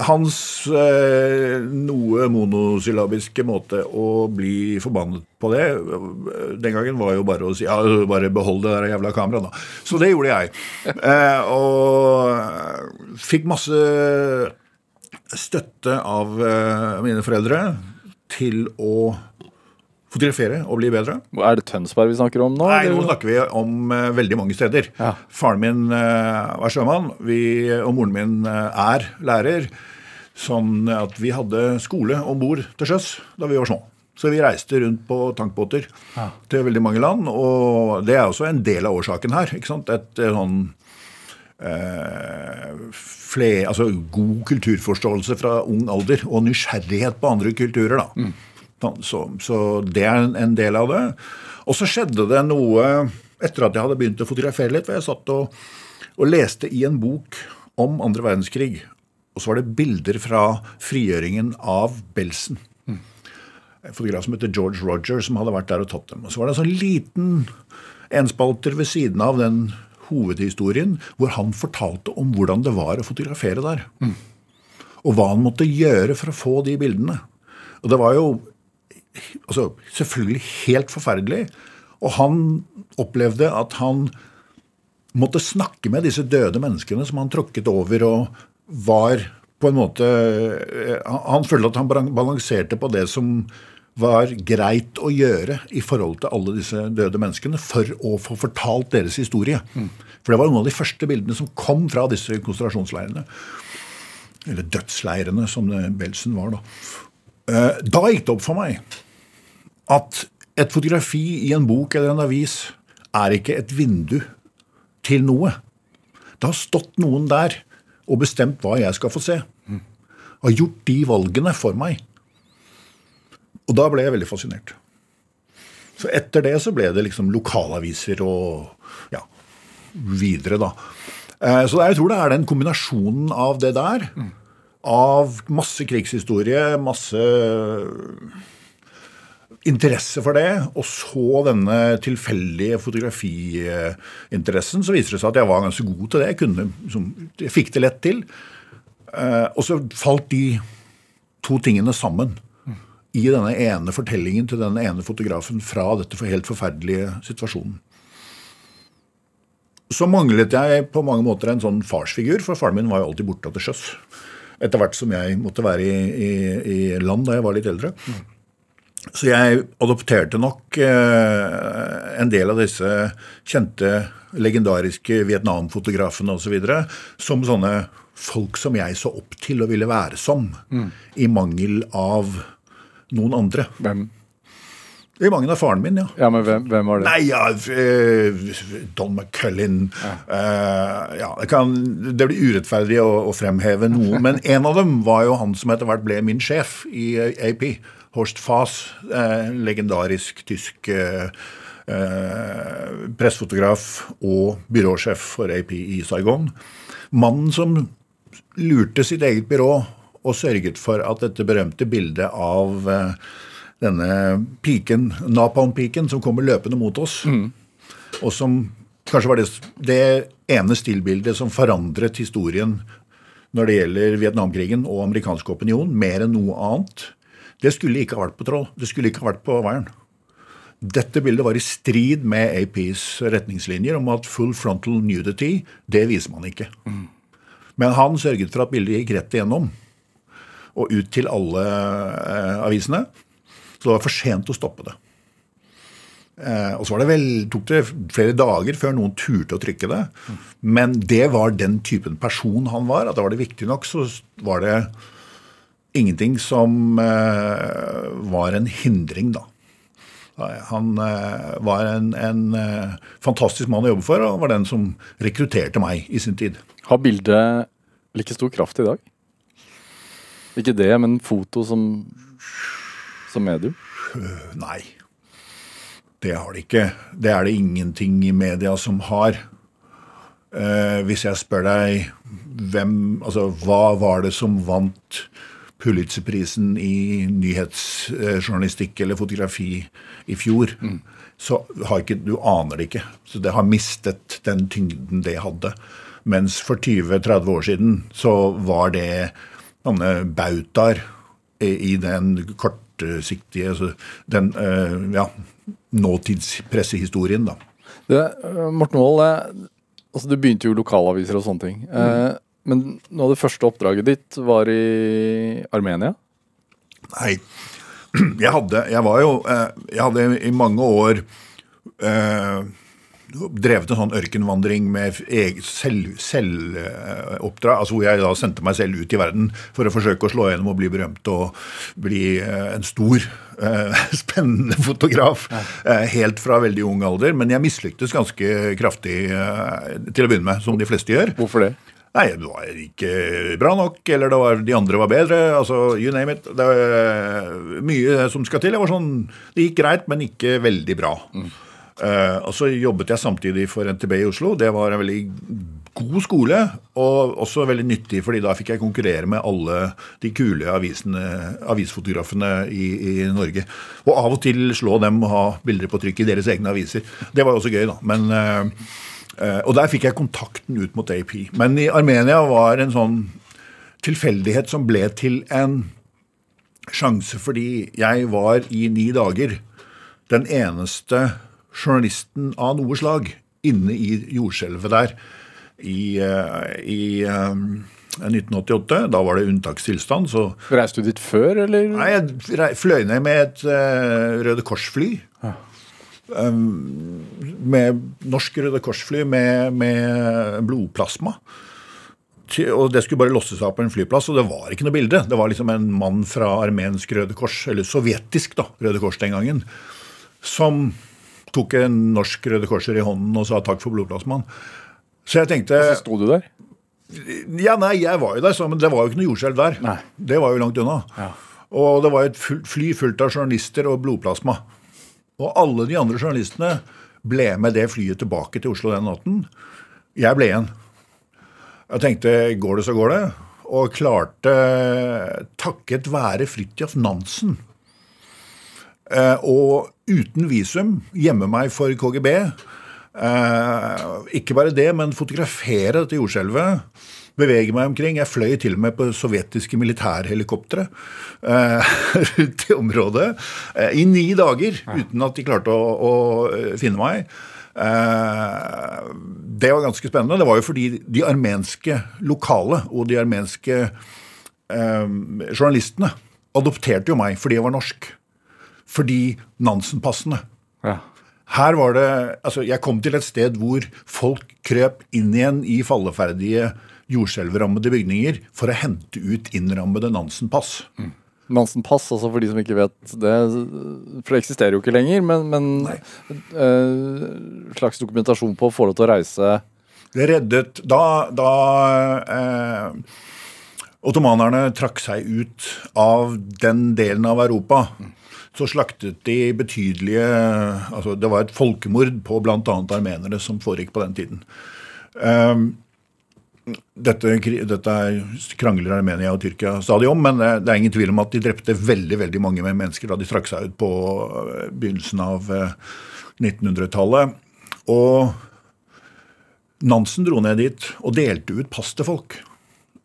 hans eh, noe monosyllabiske måte å bli forbannet på det Den gangen var jo bare å si ja, bare behold det der jævla kameraet, da. Så det gjorde jeg. Eh, og fikk masse støtte av eh, mine foreldre til å fotografere og bli bedre. Er det Tønsberg vi snakker om nå? Nei, nå snakker vi om uh, veldig mange steder. Ja. Faren min uh, var sjømann, vi, og moren min uh, er lærer. Sånn at vi hadde skole om bord til sjøs da vi var små. Så vi reiste rundt på tankbåter til veldig mange land. Og det er også en del av årsaken her. ikke sant? Et eh, sånn eh, fle, altså god kulturforståelse fra ung alder og nysgjerrighet på andre kulturer. da. Så, så det er en, en del av det. Og så skjedde det noe etter at jeg hadde begynt å fotografere litt. hvor Jeg satt og, og leste i en bok om andre verdenskrig. Og så var det bilder fra frigjøringen av Belsen. En fotograf som heter George Roger, som hadde vært der og tatt dem. Og så var det en sånn liten enspalter ved siden av den hovedhistorien hvor han fortalte om hvordan det var å fotografere der. Og hva han måtte gjøre for å få de bildene. Og det var jo altså, selvfølgelig helt forferdelig. Og han opplevde at han måtte snakke med disse døde menneskene som han tråkket over og var på en måte Han, han følte at han balanserte på det som var greit å gjøre i forhold til alle disse døde menneskene for å få fortalt deres historie. For det var noen av de første bildene som kom fra disse konsentrasjonsleirene. Eller dødsleirene, som Belsen var da. Eh, Da gikk det opp for meg at et fotografi i en bok eller en avis er ikke et vindu til noe. Det har stått noen der og bestemt hva jeg skal få se. Har gjort de valgene for meg. Og da ble jeg veldig fascinert. Så etter det så ble det liksom lokalaviser og ja, videre, da. Eh, Så jeg tror det er den kombinasjonen av det der, av masse krigshistorie, masse interesse for det, og så denne tilfeldige fotografiinteressen, så viser det seg at jeg var ganske god til det. Jeg, kunne, liksom, jeg fikk det lett til. Eh, Og så falt de to tingene sammen i denne ene fortellingen til denne ene fotografen fra dette helt forferdelige situasjonen. Så manglet jeg på mange måter en sånn farsfigur, for faren min var jo alltid borte til sjøs. Etter hvert som jeg måtte være i, i, i land da jeg var litt eldre. Så jeg adopterte nok eh, en del av disse kjente, legendariske Vietnam-fotografene osv. som sånne folk som jeg så opp til og ville være som, i mangel av noen andre. Hvem? I mangel av faren min, ja. Ja, men hvem, hvem var det? Nei, ja, eh, Don McCullin eh, ja, det, kan, det blir urettferdig å, å fremheve noen, men en av dem var jo han som etter hvert ble min sjef i AP. Horst Fass, eh, legendarisk tysk eh, eh, pressefotograf og byråsjef for AP i Saigon. Mannen som lurte sitt eget byrå og sørget for at dette berømte bildet av eh, denne piken, napalm-piken som kommer løpende mot oss, og som kanskje var det, det ene stillbildet som forandret historien når det gjelder Vietnamkrigen og amerikansk opinion, mer enn noe annet. Det skulle ikke ha vært på Troll. Det skulle ikke ha vært på veien. Dette bildet var i strid med APs retningslinjer om at full frontal nudity, det viser man ikke. Men han sørget for at bildet gikk rett igjennom og ut til alle eh, avisene. Så det var for sent å stoppe det. Eh, og så det vel, tok det flere dager før noen turte å trykke det. Men det var den typen person han var. At da var det viktig nok, så var det ingenting som eh, var en hindring, da. Han eh, var en, en eh, fantastisk mann å jobbe for, og var den som rekrutterte meg i sin tid. Har bildet like stor kraft i dag? Ikke det, men foto som, som medium? Nei. Det har det ikke. Det er det ingenting i media som har. Eh, hvis jeg spør deg hvem, altså, hva var det som vant Pulitzerprisen i nyhetsjournalistikk eller fotografi i fjor, så har ikke, du aner det ikke. Så det har mistet den tyngden det hadde. Mens for 20-30 år siden så var det sånne bautaer i, den kortsiktige altså den eh, ja, nåtidspressehistorien, da. Det, øh, Morten Wold, eh, altså du begynte jo lokalaviser og sånne ting. Eh, men noe av det første oppdraget ditt var i Armenia? Nei, jeg hadde Jeg var jo eh, Jeg hadde i mange år eh, drevet en sånn ørkenvandring med selvoppdrag. selv- selvoppdrag. altså hvor jeg da sendte meg selv ut i verden for å forsøke å slå gjennom og bli berømt og bli eh, en stor, eh, spennende fotograf. eh, helt fra veldig ung alder. Men jeg mislyktes ganske kraftig eh, til å begynne med, som de fleste gjør. Hvorfor det? Nei, det var ikke bra nok, eller var, de andre var bedre. altså You name it. Det var mye som skal til. Det var sånn, det gikk greit, men ikke veldig bra. Eh, og så jobbet jeg samtidig for NTB i Oslo. Det var en veldig god skole, og også veldig nyttig, fordi da fikk jeg konkurrere med alle de kule avisene, avisfotografene i, i Norge. Og av og til slå dem og ha bilder på trykk i deres egne aviser. Det var jo også gøy, da. Men Eh, og der fikk jeg kontakten ut mot AP. Men i Armenia var en sånn tilfeldighet som ble til en sjanse, fordi jeg var i ni dager den eneste journalisten av noe slag inne i jordskjelvet der i, eh, i eh, 1988. Da var det unntakstilstand, så Reiste du dit før, eller? Nei, jeg fløy ned med et uh, Røde Kors-fly. Um, med norsk Røde Kors-fly med, med blodplasma. Og det skulle bare losses av på en flyplass, og det var ikke noe bilde. Det var liksom en mann fra armensk Røde Kors, eller sovjetisk da, Røde Kors den gangen, som tok en norsk Røde Korser i hånden og sa takk for blodplasmaen. Så jeg tenkte Så sto du der? ja, nei, jeg var jo der, så, men det var jo ikke noe jordskjelv der. Nei. Det var jo langt unna. Ja. Og det var et fly fullt av journalister og blodplasma. Og alle de andre journalistene ble med det flyet tilbake til Oslo den natten. Jeg ble igjen. Jeg tenkte går det, så går det. Og klarte, takket være Fridtjof Nansen, eh, og uten visum gjemme meg for KGB. Eh, ikke bare det, men fotografere dette jordskjelvet. Bevege meg omkring. Jeg fløy til og med på sovjetiske militærhelikoptre eh, rundt i området eh, i ni dager uten at de klarte å, å eh, finne meg. Eh, det var ganske spennende. Det var jo fordi de armenske lokale og de armenske journalistene adopterte jo meg fordi jeg var norsk. Fordi Nansen-passene. Ja. Her var det Altså, jeg kom til et sted hvor folk krøp inn igjen i falleferdige jordskjelvrammede bygninger for å hente ut innrammede Nansen-pass. Nansen-pass, altså for de som ikke vet det. For det eksisterer jo ikke lenger, men, men øh, slags dokumentasjon på å få lov til å reise Det reddet Da, da øh, ottomanerne trakk seg ut av den delen av Europa, så slaktet de betydelige altså Det var et folkemord på bl.a. armenere som foregikk på den tiden. Um, dette, dette er krangler Armenia og Tyrkia stadig om, men det det er ingen tvil om at de drepte veldig veldig mange mennesker da de trakk seg ut på eh, begynnelsen av eh, 1900-tallet. Og Nansen dro ned dit og delte ut pass til folk.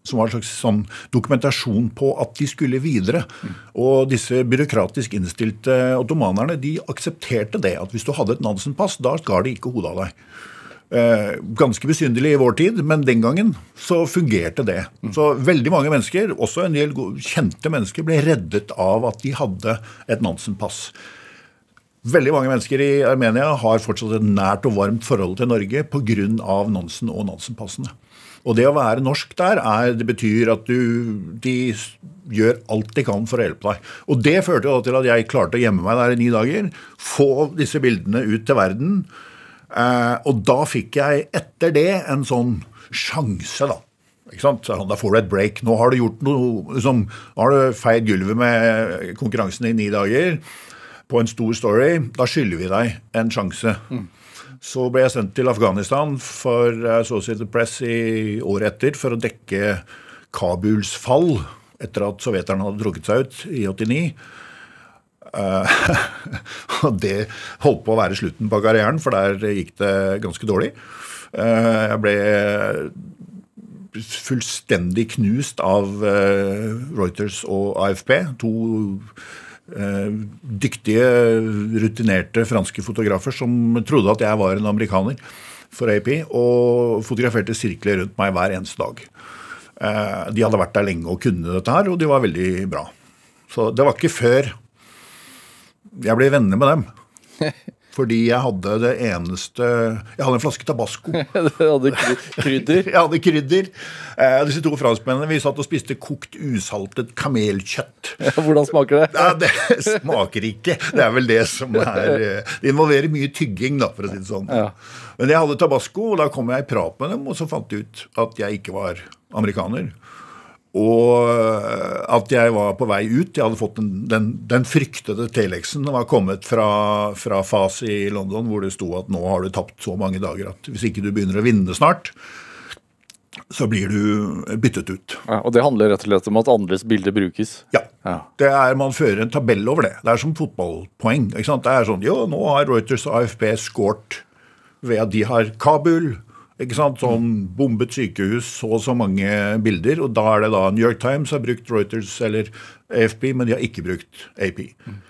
Som var en slags sånn dokumentasjon på at de skulle videre. Og disse byråkratisk innstilte ottomanerne de aksepterte det. At hvis du hadde et Nansen-pass, da skar de ikke hodet av deg. Eh, ganske besynderlig i vår tid, men den gangen så fungerte det. Så veldig mange mennesker, også en del kjente mennesker, ble reddet av at de hadde et Nansen-pass. Veldig mange mennesker i Armenia har fortsatt et nært og varmt forhold til Norge pga. Nansen og Nansen-passene. Og det å være norsk der, er, det betyr at du, de gjør alt de kan for å hjelpe deg. Og det førte til at jeg klarte å gjemme meg der i ni dager, få disse bildene ut til verden. Eh, og da fikk jeg etter det en sånn sjanse, da. Da får du et break. Nå har du gjort noe liksom, Nå har du feid gulvet med konkurransen i ni dager på en stor story. Da skylder vi deg en sjanse. Så ble jeg sendt til Afghanistan for Associated Press i året etter for å dekke Kabuls fall etter at sovjeterne hadde trukket seg ut i 89. Eh, og det holdt på å være slutten på karrieren, for der gikk det ganske dårlig. Eh, Jeg ble fullstendig knust av eh, Reuters og AFP. To dyktige, rutinerte franske fotografer som trodde at jeg var en amerikaner for AP, og fotograferte sirkler rundt meg hver eneste dag. De hadde vært der lenge og kunne dette her, og de var veldig bra. Så det var ikke før jeg ble venner med dem. Fordi jeg hadde det eneste Jeg hadde en flaske tabasco. Du hadde krydder. Jeg hadde krydder. Eh, disse to franskmennene vi satt og spiste kokt usaltet kamelkjøtt. Hvordan smaker det? Ja, det smaker ikke. Det er vel det som er eh, Det involverer mye tygging, da, for å si det sånn. Ja. Men jeg hadde tabasco, og da kom jeg i prat med dem, og så fant de ut at jeg ikke var amerikaner. Og eh, at jeg var på vei ut. Jeg hadde fått den, den, den fryktede telexen. Den var kommet fra, fra FAS i London, hvor det sto at nå har du tapt så mange dager at hvis ikke du begynner å vinne snart, så blir du byttet ut. Ja, og det handler rett og slett om at andres bilder brukes. Ja. Ja. Det er, Man fører en tabell over det. Det er som fotballpoeng. ikke sant? Det er sånn, jo, Nå har Reuters og AFP skåret ved at de har Kabul. Ikke sant? Sånn Bombet sykehus, så og så mange bilder. Og da er det da New York Times har brukt Reuters eller AFP, men de har ikke brukt AP.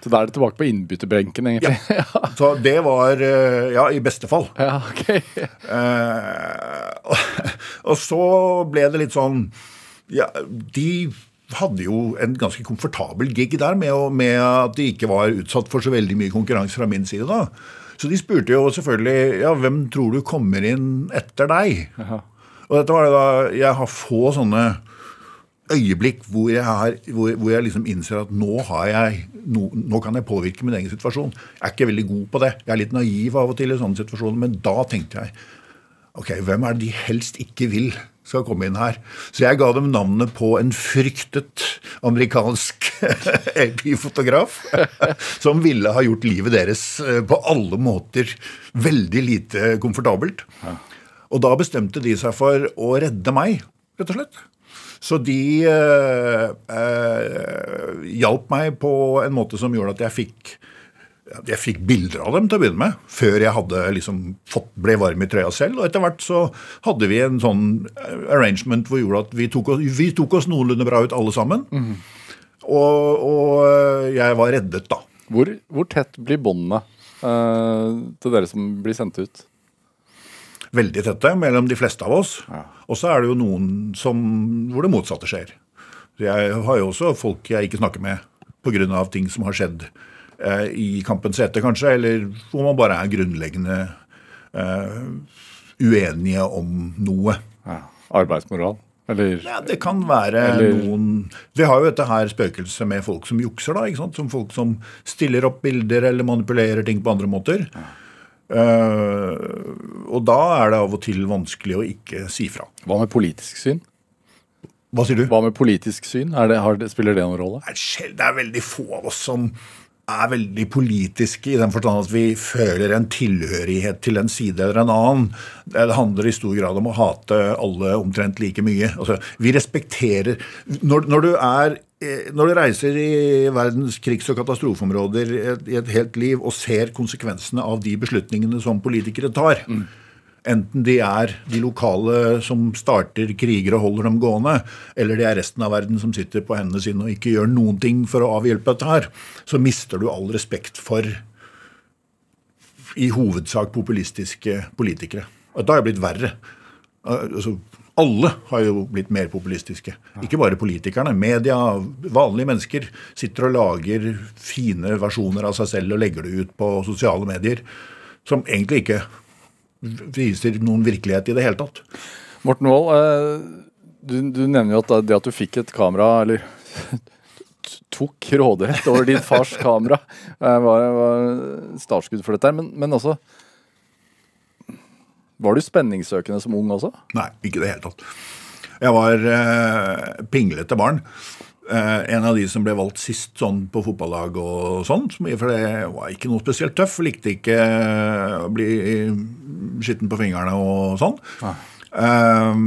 Så da er det tilbake på innbytterbenken, egentlig. Ja, Så det var eh, Ja, i beste fall. ja ok. Eh, og, og så ble det litt sånn Ja, de hadde jo en ganske komfortabel gig der med, med at de ikke var utsatt for så veldig mye konkurranse fra min side. da. Så de spurte jo selvfølgelig ja, hvem tror du kommer inn etter deg. Og dette var det da Jeg har få sånne øyeblikk hvor jeg, har, hvor, hvor jeg liksom innser at nå har jeg nå, nå kan jeg påvirke min egen situasjon. Jeg er ikke veldig god på det. Jeg er litt naiv av og til i sånne situasjoner, men da tenkte jeg Ok, hvem er det de helst ikke vil skal komme inn her? Så jeg ga dem navnet på en fryktet amerikansk AP-fotograf som ville ha gjort livet deres eh, på alle måter veldig lite komfortabelt. Og da bestemte de seg for å redde meg, rett og slett. Så de eh, eh, hjalp meg på en måte som gjorde at jeg fikk jeg fikk bilder av dem til å begynne med, før jeg hadde liksom fått, ble varm i trøya selv. Og etter hvert så hadde vi en sånn eh, arrangement hvor gjorde at vi tok, oss, vi tok oss noenlunde bra ut alle sammen. Og, og eh, jeg var reddet, da. Hvor, hvor tett blir båndene uh, til dere som blir sendt ut? Veldig tette mellom de fleste av oss. Og så er det jo noen som, hvor det motsatte skjer. Jeg har jo også folk jeg ikke snakker med pga. ting som har skjedd i kampens hete, kanskje, eller hvor man bare er grunnleggende eh, uenige om noe. Ja. Arbeidsmoral? Eller Ja, Det kan være Eller- noen Vi har jo dette her spøkelset med folk som jukser, da. ikke sant? Som folk som stiller opp bilder eller manipulerer ting på andre måter. Eh, og da er det av og til vanskelig å ikke si fra. hva med politisk syn? Hva sier du? Hva med politisk syn? Er det, har, spiller det noen rolle? Det er det er veldig få av oss som er veldig politiske i den forstand at vi føler en tilhørighet til en side eller en annen. Det handler i stor grad om å hate alle omtrent like mye. Altså, vi respekterer Når, når du er eh, når du reiser i verdens krigs- og katastrofeområder i et, helt liv og ser konsekvensene av de beslutningene som politikere tar, enten de er de lokale som starter kriger og holder dem gående, eller det er resten av verden som sitter på hendene sine og ikke gjør noen ting for å avhjelpe dette her, så mister du all respekt for i hovedsak populistiske politikere. Og da har det blitt verre. Altså, alle har jo blitt mer populistiske. Ikke bare politikerne. Media, vanlige mennesker sitter og lager fine versjoner av seg selv og legger det ut på sosiale medier, som egentlig ikke viser noen virkelighet i det hele tatt. Morten Wold, eh, du, du nevner jo at det at du fikk et kamera, eller tok råderett over din fars kamera, eh, var, var startskudd for dette. her, Men, men også Var du spenningssøkende som ung også? Nei, ikke i det hele tatt. Jeg var eh, pinglete barn. Eh, en av de som ble valgt sist sånn på fotballag og sånn. For det var ikke noe spesielt tøff. Likte ikke å bli skitten på fingrene og sånn. Eh,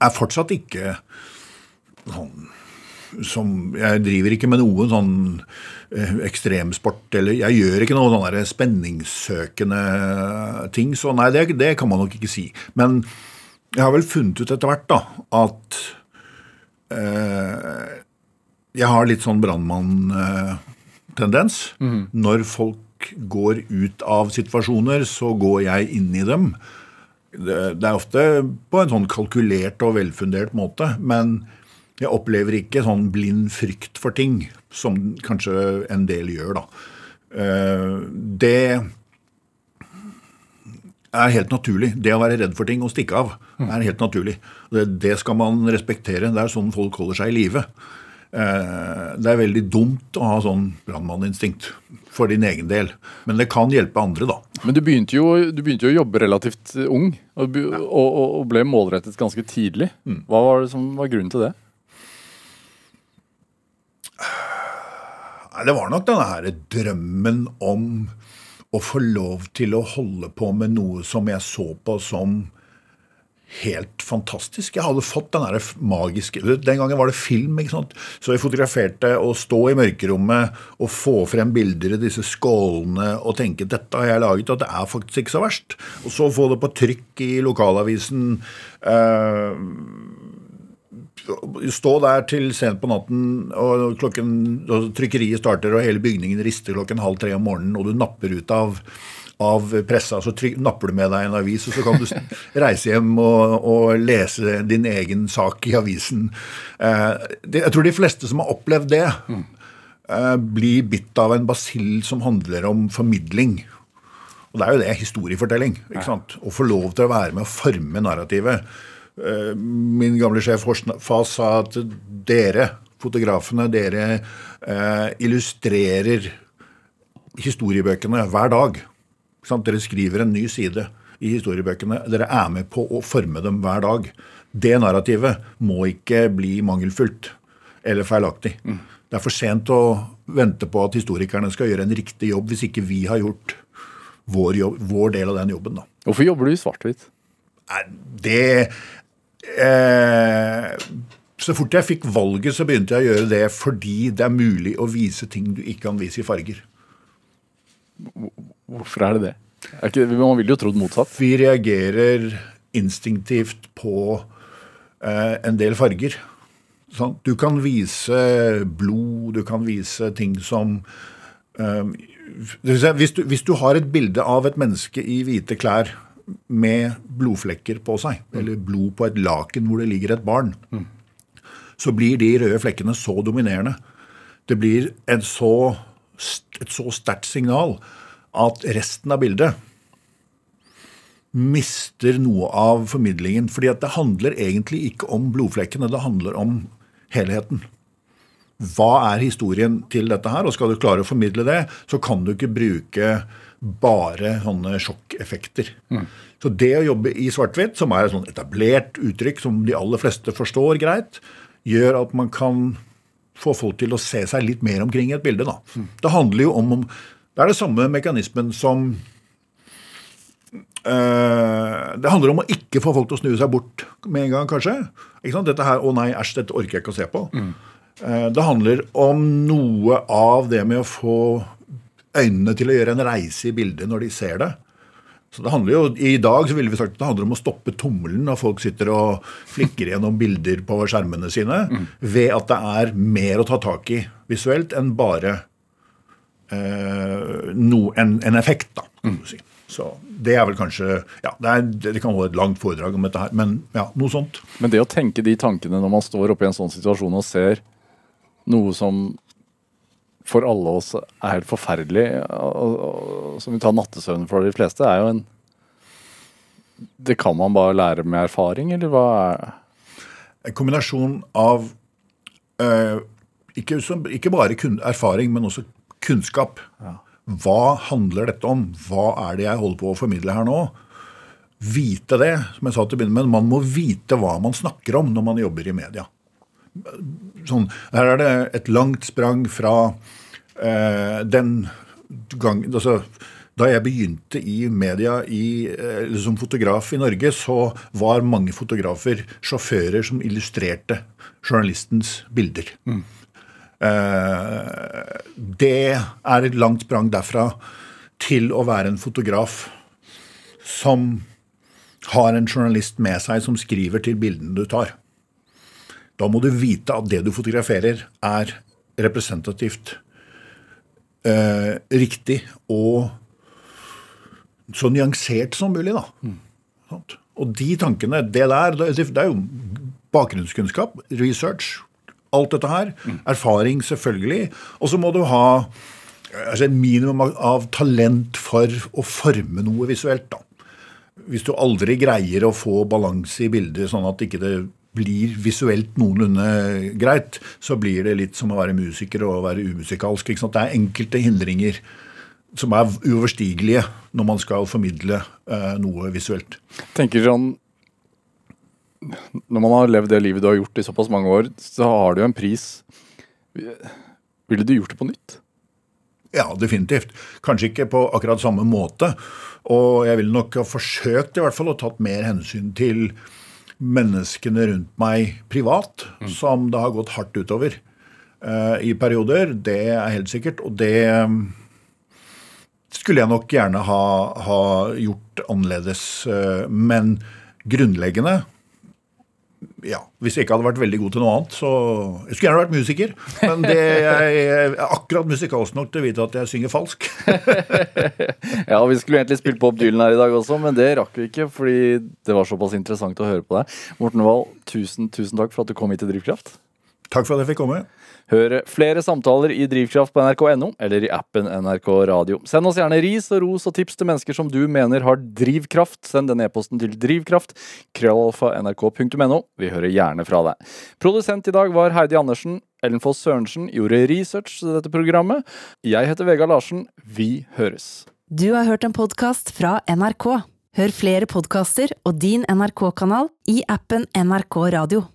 er fortsatt ikke sånn som Jeg driver ikke med noen sånn eh, ekstremsport, eller jeg gjør ikke noe sånne spenningssøkende ting. Så nei, det, det, kan man nok ikke si. Men jeg har vel funnet ut etter hvert da, at eh, jeg har litt sånn brannmann-tendens. Mm. Når folk går ut av situasjoner, så går jeg inn i dem. Det, det er ofte på en sånn kalkulert og velfundert måte, men jeg opplever ikke sånn blind frykt for ting, som kanskje en del gjør, da. Eh, det er helt naturlig. Det å være redd for ting og stikke av er helt naturlig. Det, det skal man respektere. Det er sånn folk holder seg i live. Eh, det er veldig dumt å ha sånn brannmanninstinkt for din egen del. Men det kan hjelpe andre, da. Men du begynte jo, du begynte jo å jobbe relativt ung, og, og, og, ble målrettet ganske tidlig. Mm. Hva var det som var grunnen til det? Det var nok denne her drømmen om å få lov til å holde på med noe som jeg så på som helt fantastisk. Jeg hadde fått den der magiske Den gangen var det film. ikke sant? Så jeg fotograferte å stå i mørkerommet og få frem bilder i disse skålene og tenke dette har jeg laget, og det er faktisk ikke så verst. Og så få det på trykk i lokalavisen. Uh, stå der til sent på natten, og, klokken, og trykkeriet starter, og hele bygningen rister klokken halv tre om morgenen, og du napper ut av, av pressa, så tryk, napper du med deg en avis, og så kan du reise hjem og, og lese din egen sak i avisen. Eh, det, jeg tror de fleste som har opplevd det, mm. eh, blir bitt av en basill som handler om formidling. Og det er jo det historiefortelling. ikke sant? Å få lov til å være med å forme narrativet. Eh, min gamle sjef Fas sa at dere, fotografene, dere eh, illustrerer historiebøkene hver dag. Dere skriver en ny side i historiebøkene. Dere er med på å forme dem hver dag. Det narrativet må ikke bli mangelfullt eller feilaktig. Mm. Det er for sent å vente på at historikerne skal gjøre en riktig jobb hvis ikke vi har gjort vår, jobb, vår del av den jobben. Da. Hvorfor jobber du i svart-hvitt? Det eh, Så fort jeg fikk valget, så begynte jeg å gjøre det fordi det er mulig å vise ting du ikke kan vise i farger. Hvorfor er det det? Er ikke, man ville jo trodd motsatt. Vi reagerer instinktivt på eh, en del farger. Sånn, du kan vise blod, du kan vise ting som eh, hvis, du, hvis du har et bilde av et menneske i hvite klær med blodflekker på seg, eller blod på et laken hvor det ligger et barn, mm. så blir de røde flekkene så dominerende. Det blir så, et så sterkt signal at resten av bildet mister noe av formidlingen. fordi det handler egentlig ikke om blodflekkene, det handler om helheten. Hva er historien til dette her? Og skal du klare å formidle det, så kan du ikke bruke bare sånne sjokkeffekter. Mm. Så det å jobbe i svart-hvitt, som er et sånn etablert uttrykk som de aller fleste forstår greit, gjør at man kan få folk til å se seg litt mer omkring i et bilde. Da. Mm. Det handler jo om, Det er det samme mekanismen som øh, Det handler om å ikke få folk til å snu seg bort med en gang, kanskje. Dette her, 'Å nei, æsj, dette orker jeg ikke å se på'. Mm. Uh, det handler om noe av det med å få øynene til å gjøre en reise i bildet når de ser det. Så det handler jo, I dag så ville vi sagt at det handler om å stoppe tommelen når folk sitter og flikker gjennom bilder på skjermene sine, mm. ved at det er mer å ta tak i visuelt enn bare eh, no, en, en, effekt. da, kan du si. Så Det er vel kanskje ja, det, er, det, kan holde et langt foredrag om dette her, men ja, noe sånt. Men det å tenke de tankene når man står oppe i en sånn situasjon og ser noe som for alle oss er helt forferdelig, og, og, som vi tar nattesøvn for de fleste, er jo en Det kan man bare lære med erfaring, eller hva er En kombinasjon av øh, ikke, ikke, bare erfaring, men også kunnskap. Ja. Hva handler dette om? Hva er det jeg holder på å formidle her nå? Vite det, som jeg sa til å begynne med. Man må vite hva man snakker om når man jobber i media. Sånn, her er det et langt sprang fra eh, den gang altså, da jeg begynte i media i, eller som fotograf i Norge, så var mange fotografer sjåfører som illustrerte journalistens bilder. Mm. Eh, det er et langt sprang derfra til å være en fotograf som har en journalist med seg som skriver til bildene du tar. Da må du vite at det du fotograferer, er representativt eh, riktig og så nyansert som mulig. da. Mm. Og de tankene, det der, det er jo bakgrunnskunnskap, research, alt dette her. Erfaring, selvfølgelig. Og så må du ha altså et minimum av, talent for å forme noe visuelt. da. Hvis du aldri greier å få balanse i bildet sånn at ikke det blir visuelt noenlunde greit, så blir det litt som å være musiker og å være umusikalsk. Det er enkelte hindringer som er uoverstigelige når man skal formidle eh, noe visuelt. tenker sånn Når man har levd det livet du har gjort i såpass mange år, så har du jo en pris. Ville du gjort det på nytt? Ja, definitivt. Kanskje ikke på akkurat samme måte. Og jeg ville nok ha forsøkt i hvert fall å tatt mer hensyn til menneskene rundt meg privat, som det har gått hardt utover uh, i perioder. Det er helt sikkert. Og det mm, skulle jeg nok gjerne ha, ha gjort annerledes. Uh, men grunnleggende ja, Hvis jeg ikke hadde vært veldig god til noe annet, så Jeg skulle gjerne vært musiker, men det, jeg er akkurat musikalsk nok til å vite at jeg synger falsk. Ja, vi skulle egentlig spilt Bob Dylan her i dag også, men det rakk vi ikke fordi det var såpass interessant å høre på deg. Morten Wahl, tusen, tusen takk for at du kom hit til Drivkraft. Takk for at jeg fikk komme. Hør flere samtaler i Drivkraft på nrk.no eller i appen NRK Radio. Send oss gjerne ris og ros og tips til mennesker som du mener har drivkraft. Send den e-posten til drivkraft. Krøllalfa nrk.no. Vi hører gjerne fra deg. Produsent i dag var Heidi Andersen. Ellen Foss Sørensen gjorde research til dette programmet. Jeg heter Vegard Larsen. Vi høres. Du har hørt en podkast fra NRK. Hør flere podkaster og din NRK-kanal i appen NRK Radio.